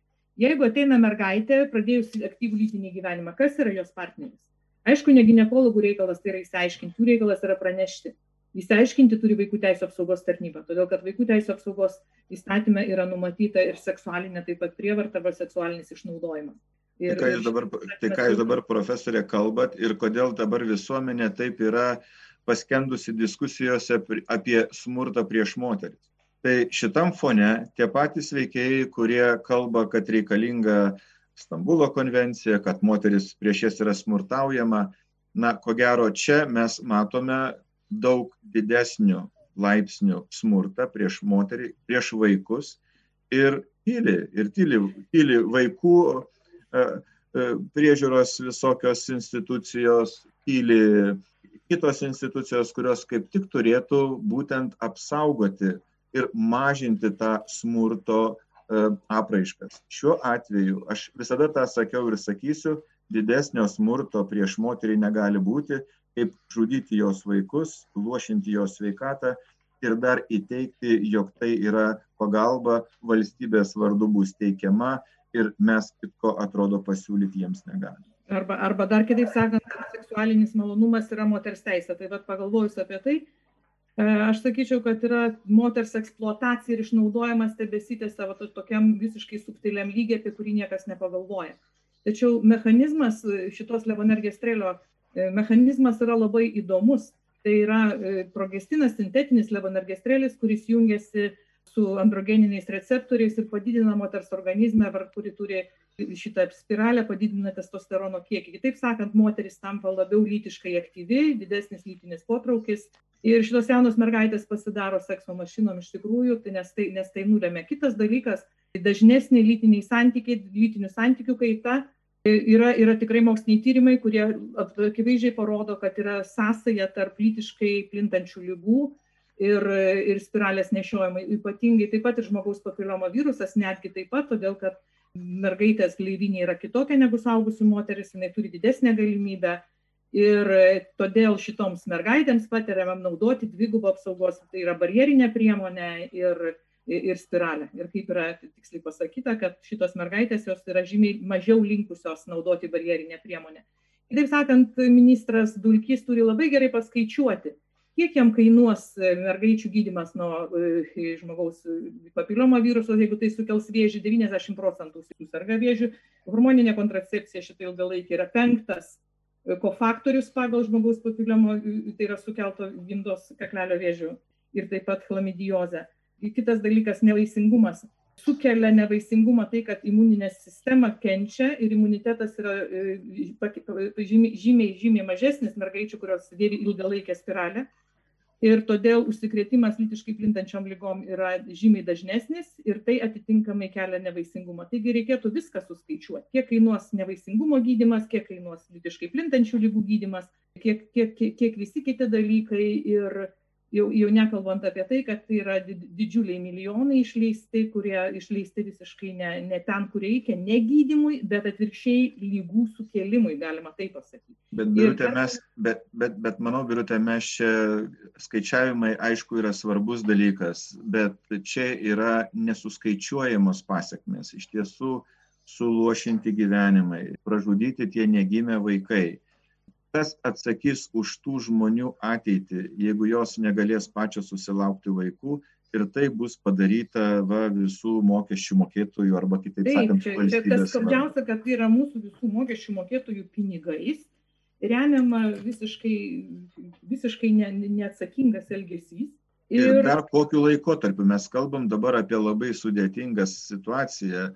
jeigu ateina mergaitė, pradėjusi aktyvų lytinį gyvenimą, kas yra jos partneris. Aišku, ne gynekologų reikalas tai yra įsiaiškinti, jų reikalas yra pranešti. Įsiaiškinti turi vaikų teisų apsaugos tarnyba, todėl kad vaikų teisų apsaugos įstatymė yra numatyta ir seksualinė taip pat prievarta arba seksualinis išnaudojimas. Ir, tai, ką jūs dabar, tai ką jūs dabar profesorė kalbat ir kodėl dabar visuomenė taip yra paskendusi diskusijose apie smurtą prieš moteris. Tai šitam fone tie patys veikėjai, kurie kalba, kad reikalinga Stambulo konvencija, kad moteris prieš jas yra smurtaujama. Na, ko gero, čia mes matome daug didesnių laipsnių smurtą prieš moterį, prieš vaikus ir tyli, ir tyli, tyli vaikų e, e, priežiūros visokios institucijos, tyli kitos institucijos, kurios kaip tik turėtų būtent apsaugoti ir mažinti tą smurto E, apraiškas. Šiuo atveju aš visada tą sakiau ir sakysiu, didesnio smurto prieš moterį negali būti, kaip žudyti jos vaikus, luošinti jos sveikatą ir dar įteikti, jog tai yra pagalba valstybės vardu bus teikiama ir mes kitko atrodo pasiūlyti jiems negalime. Arba, arba dar kitaip sakant, seksualinis malonumas yra moters teisė. Tai vad pagalvojus apie tai, E, aš sakyčiau, kad yra moters eksploatacija ir išnaudojimas tebesitėse to, tokiam visiškai subtiliam lygiai, apie kurį niekas nepagalvoja. Tačiau mechanizmas šitos levonergės strėlio e, mechanizmas yra labai įdomus. Tai yra e, progestinas sintetinis levonergestrėlis, kuris jungiasi su androgeniniais receptoriais ir padidina moters organizme, kuri turi šitą spiralę, padidina testosterono kiekį. Kitaip sakant, moteris tampa labiau lytiškai aktyvi, didesnis lytinis potraukis, Ir šitos jaunos mergaitės pasidaro sekso mašinom iš tikrųjų, tai nes, tai, nes tai nulėmė. Kitas dalykas, dažnesnė lytiniai santykiai, lytinių santykių kaita yra, yra tikrai moksliniai tyrimai, kurie akivaizdžiai parodo, kad yra sąsaja tarp lytiškai plintančių lygų ir, ir spiralės nešiojimai. Ypatingai taip pat ir žmogaus papiloma virusas, netgi taip pat, todėl kad mergaitės gleivinė yra kitokia negu saugusių moteris, jinai turi didesnę galimybę ir todėl šitoms mergaitėms patariamam naudoti dvigubą apsaugos, tai yra barjerinė priemonė ir, ir spiralė. Ir kaip yra tiksliai pasakyta, kad šitos mergaitės jos yra žymiai mažiau linkusios naudoti barjerinę priemonę. Kitaip sakant, ministras Dulkys turi labai gerai paskaičiuoti, kiek jam kainuos mergaičių gydimas nuo e, žmogaus papiliomo viruso, jeigu tai sukels vėžį, 90 procentų susirga vėžių, hormoninė kontracepcija šitą ilgalaikį yra penktas kofaktorius pagal žmogaus papiliomo, tai yra sukelto gimdos kaklelio vėžių ir taip pat chlamidijozę. Kitas dalykas - nevaisingumas. sukelia nevaisingumą tai, kad imuninė sistema kenčia ir imunitetas yra žymiai, žymiai, žymiai mažesnis mergaičių, kurios dėvi ilgalaikę spiralę ir todėl užsikrėtimas lytiškai plintančiom lygom yra žymiai dažnesnis ir tai atitinkamai kelia nevaisingumą. Taigi reikėtų viską suskaičiuoti, kiek kainuos nevaisingumo gydimas, kiek kainuos lytiškai plintančių lygų gydimas, kiek, kiek, kiek, kiek visi kiti dalykai ir jau, jau nekalbant apie tai, kad tai yra didžiuliai milijonai išleisti, kurie išleisti visiškai ne, ne ten, kur reikia, ne gydimui, bet atvirkščiai lygų sukėlimui, galima taip pasakyti. Bet, birutė, ir, mes, bet, bet, bet manau, birutė, mes čia skaičiavimai, aišku, yra svarbus dalykas, bet čia yra nesuskaičiuojamos pasiekmes. Iš tiesų, suluošinti gyvenimai, pražudyti tie negimę vaikai kas atsakys už tų žmonių ateitį, jeigu jos negalės pačios susilaukti vaikų ir tai bus padaryta va, visų mokesčių mokėtojų arba kitaip Taip, sakant, čia, čia tas skaudžiausia, kad tai yra mūsų visų mokesčių mokėtojų pinigais, remiama visiškai, visiškai ne, neatsakingas elgesys. Ir... ir dar kokiu laikotarpiu mes kalbam dabar apie labai sudėtingą situaciją,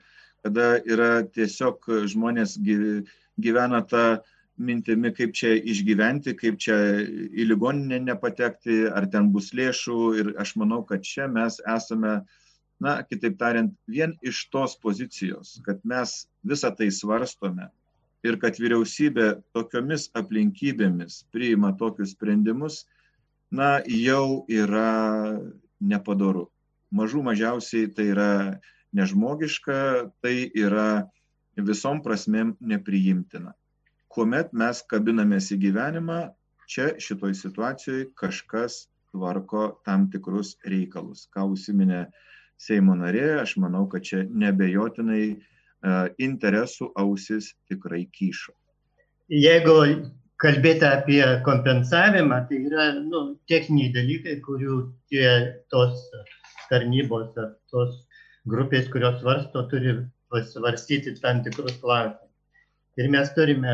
kada yra tiesiog žmonės gyvena tą mintimi, kaip čia išgyventi, kaip čia į ligoninę nepatekti, ar ten bus lėšų. Ir aš manau, kad čia mes esame, na, kitaip tariant, vien iš tos pozicijos, kad mes visą tai svarstome ir kad vyriausybė tokiomis aplinkybėmis priima tokius sprendimus, na, jau yra nepadoru. Mažų mažiausiai tai yra nežmogiška, tai yra visom prasmėm nepriimtina kuomet mes kabinamės į gyvenimą, čia šitoj situacijoje kažkas tvarko tam tikrus reikalus. Ką užsiminė Seimo narė, aš manau, kad čia nebejotinai interesų ausis tikrai kyšo. Jeigu kalbėti apie kompensavimą, tai yra nu, techniniai dalykai, kurių tie tos tarnybos ar tos grupės, kurios svarsto, turi pasvarstyti tam tikrus klausimus. Ir mes turime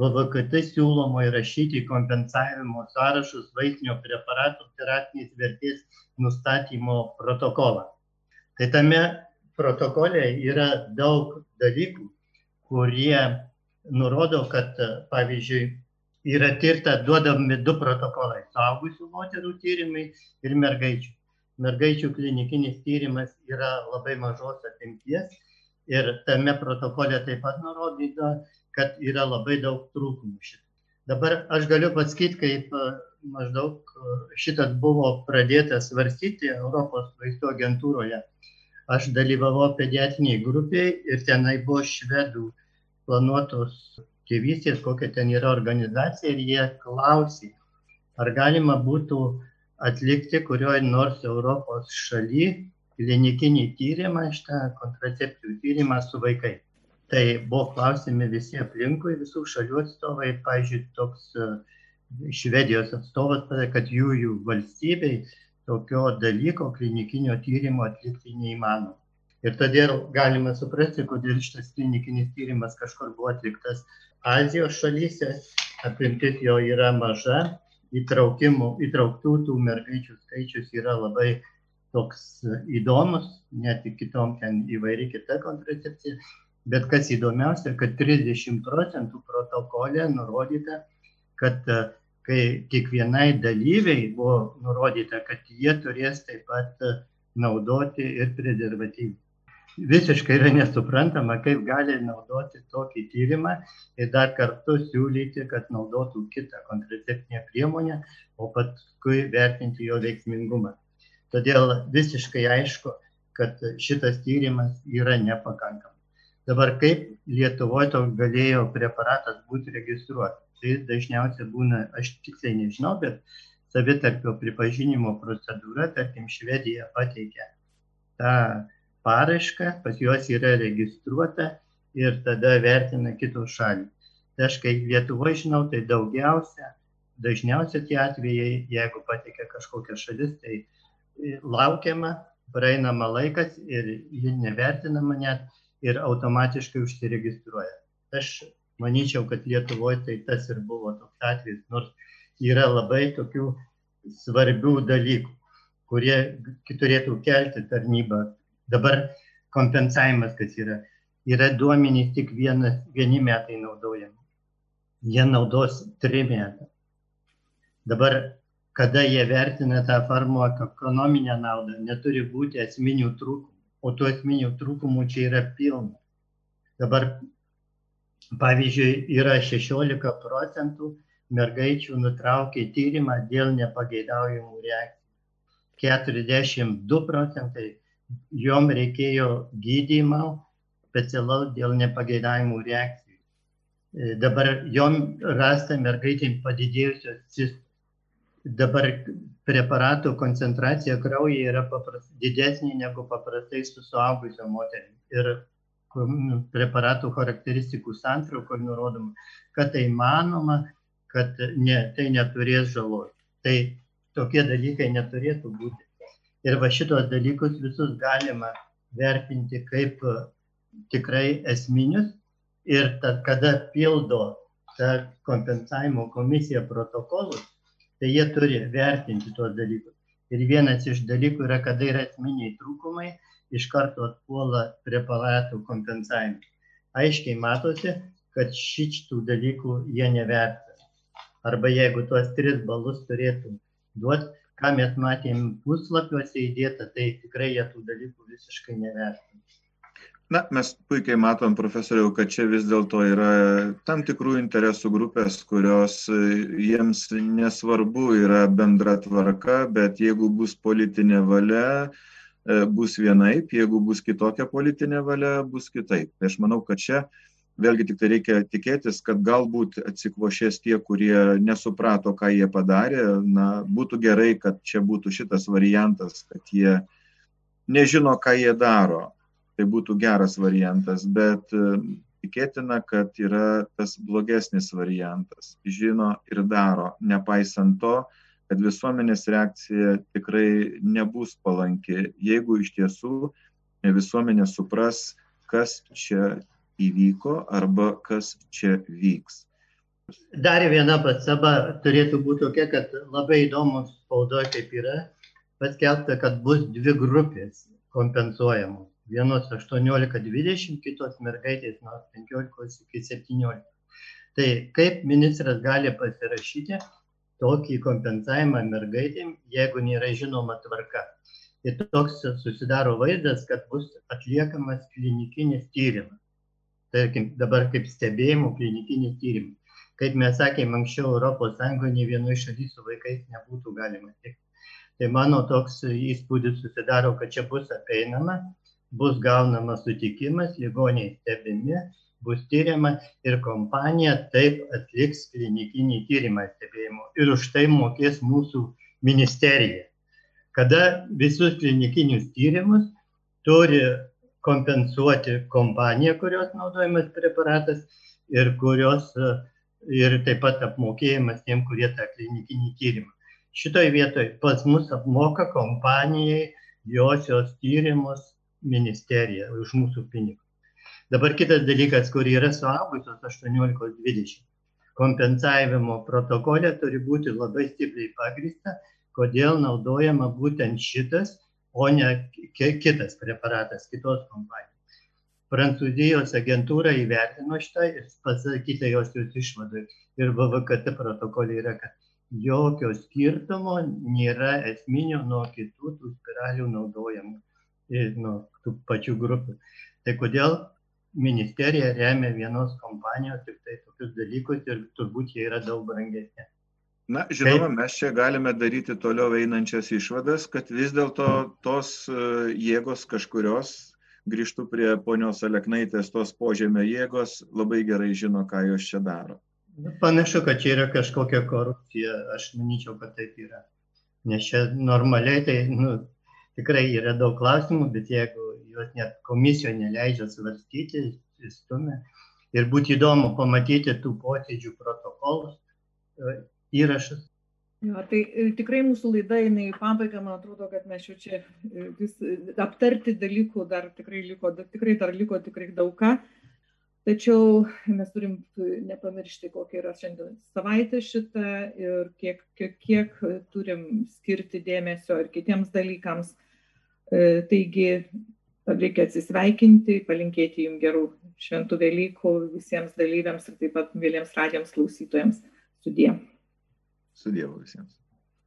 VVKT siūlomo įrašyti kompensavimo sąrašus vaistinio preparatų terapinės vertės nustatymo protokolą. Tai tame protokole yra daug dalykų, kurie nurodo, kad pavyzdžiui yra tirta duodami du protokolai - saugusių moterų tyrimai ir mergaičių. Mergaičių klinikinis tyrimas yra labai mažos apimties ir tame protokole taip pat nurodyta, kad yra labai daug trūkumų šitą. Dabar aš galiu pasakyti, kaip e, maždaug e, šitas buvo pradėtas svarstyti Europos vaistų agentūroje. Aš dalyvavau pediatriniai grupiai ir tenai buvo švedų planuotos tėvystės, kokia ten yra organizacija ir jie klausė, ar galima būtų atlikti kurioje nors Europos šaly klinikinį tyrimą, šitą kontracepcijų tyrimą su vaikais. Tai buvo klausimi visi aplinkui, visų šalių atstovai, pavyzdžiui, toks e, Švedijos atstovas kad jų, jų valstybei tokio dalyko klinikinio tyrimo atlikti neįmanoma. Ir todėl galime suprasti, kodėl šitas klinikinis tyrimas kažkur buvo atliktas Azijos šalyse, apimtis jo yra maža, įtrauktų tų mergaičių skaičius yra labai toks įdomus, net kitom ten įvairi kita kontracepcija, bet kas įdomiausia, kad 30 procentų protokole nurodyta, kad e, kai kiekvienai dalyviai buvo nurodyta, kad jie turės taip pat e, naudoti ir prezervatyvų. Visiškai yra nesuprantama, kaip gali naudoti tokį tyrimą ir dar kartu siūlyti, kad naudotų kitą kontraceptinę priemonę, o paskui vertinti jo veiksmingumą. Todėl visiškai aišku, kad šitas tyrimas yra nepakankamas. Dabar kaip Lietuvoje to galėjo preparatas būti registruotas? Tai dažniausiai būna, aš tiksliai nežinau, bet savitarpio pripažinimo procedūra, tarkim, Švedija pateikia tą paraišką, pas juos yra registruota ir tada vertina kitos šalys. Tai aš kai Lietuvoje žinau, tai daugiausia, dažniausiai tie atvejai, jeigu pateikia kažkokia šalis, tai laukiama, praeinama laikas ir ji nevertinama net ir automatiškai užsiregistruoja. Aš manyčiau, kad Lietuvoje tai tas ir buvo toks atvejis, nors yra labai tokių svarbių dalykų, kurie turėtų kelti tarnybą. Dabar kompensavimas, kas yra. Yra duomenys tik vienas, vieni metai naudojami. Jie naudos tri metai. Dabar, kada jie vertina tą farmakoekonominę naudą, neturi būti esminių trūkumų, o tų esminių trūkumų čia yra pilna. Dabar, pavyzdžiui, yra 16 procentų mergaičių nutraukė tyrimą dėl nepageidaujamų reakcijų. 42 procentai jom reikėjo gydymo specialaus dėl nepageidavimų reakcijų. E, dabar jom rasta mergaitėm padidėjusios. Dabar preparatų koncentracija kraujyje yra papras, didesnė negu paprastai su suaugusio moterimi. Ir preparatų charakteristikų santraukoje nurodoma, kad tai manoma, kad ne, tai neturės žalos. Tai tokie dalykai neturėtų būti. Ir va šitos dalykus visus galima vertinti kaip tikrai esminius ir tad, kada pildo ta kompensavimo komisija protokolus, tai jie turi vertinti tuos dalykus. Ir vienas iš dalykų yra, kada yra esminiai trūkumai, iš karto atpuola preparatų kompensavimas. Aiškiai matosi, kad šitų dalykų jie nevertina. Arba jeigu tuos tris balus turėtų duoti, ką mes matėm puslapiuose įdėta, tai tikrai jie tų dalykų visiškai nevertina. Na, mes puikiai matom, profesoriau, kad čia vis dėlto yra tam tikrų interesų grupės, kurios e, jiems nesvarbu yra bendra tvarka, bet jeigu bus politinė valia, e, bus vienaip, jeigu bus kitokia politinė valia, bus kitaip. Tai aš manau, kad čia vėlgi tik tai reikia tikėtis, kad galbūt atsikvošės tie, kurie nesuprato, ką jie padarė. Na, būtų gerai, kad čia būtų šitas variantas, kad jie nežino, ką jie daro. Tai būtų geras variantas, bet e, tikėtina, kad yra tas blogesnis variantas. Žino ir daro, nepaisant to, kad visuomenės reakcija tikrai nebus palanki, jeigu iš tiesų visuomenė supras, kas čia įvyko arba kas čia vyks. Dar viena pastaba turėtų būti tokia, kad labai įdomus spaudoje kaip yra paskelbta, kad bus dvi grupės kompensuojamos. Vienos 18-20, kitos mergaitės nuo 15 iki 17. Tai kaip ministras gali pasirašyti tokį kompensavimą mergaitėm, jeigu nėra žinoma tvarka. Ir toks susidaro vaizdas, kad bus atliekamas klinikinis tyrimas tarkim, dabar kaip stebėjimų klinikiniai tyrimai. Kaip mes sakėme anksčiau, ES ne vienoje šalyje su vaikais nebūtų galima tikti. Tai mano toks įspūdis susidaro, kad čia bus apeinama, bus gaunamas sutikimas, ligoniai stebimi, bus tyriama ir kompanija taip atliks klinikinį tyrimą stebėjimo ir už tai mokės mūsų ministerija. Kada visus klinikinius tyrimus turi kompensuoti kompaniją, kurios naudojamas preparatas ir kurios ir taip pat apmokėjimas tiem, kurie tą klinikinį tyrimą. Šitoje vietoje pas mus apmoka kompanijai josios tyrimus ministerija už mūsų pinigus. Dabar kitas dalykas, kur yra suaugusios 18-20. Kompensavimo protokolė turi būti labai stipriai pagrįsta, kodėl naudojama būtent šitas o ne kitas preparatas kitos kompanijos. Prancūzijos agentūra įvertino šitą ir pasakyta jos jūs išvadai. Ir VVKT protokolė yra, kad jokio skirtumo nėra esminio nuo kitų tų spiralių naudojamų ir nuo tų pačių grupių. Tai kodėl ministerija remia vienos kompanijos tik tai tokius dalykus ir turbūt jie yra daug brangesni. Na, žinoma, mes čia galime daryti toliau einančias išvadas, kad vis dėlto tos e, jėgos kažkurios, grįžtų prie ponios Aleknaitės, tos požemio jėgos labai gerai žino, ką jos čia daro. Panašu, kad čia yra kažkokia korupcija, aš manyčiau, kad taip yra. Nes čia normaliai tai nu, tikrai yra daug klausimų, bet jeigu juos net komisijoje neleidžia svarstyti, įstumia. Ir būtų įdomu pamatyti tų posėdžių protokolus įrašas. Jo, tai tikrai mūsų laida eina į pabaigą, man atrodo, kad mes jau čia vis aptarti dalykų dar tikrai liko, tikrai dar liko tikrai daug ką. Tačiau mes turim nepamiršti, kokia yra šiandien savaitė šitą ir kiek, kiek, kiek turim skirti dėmesio ir kitiems dalykams. Taigi reikia atsisveikinti, palinkėti jums gerų šventų Velykų visiems dalyviams ir taip pat vėliems radijams klausytojams. Sudie. Su Dievu visiems.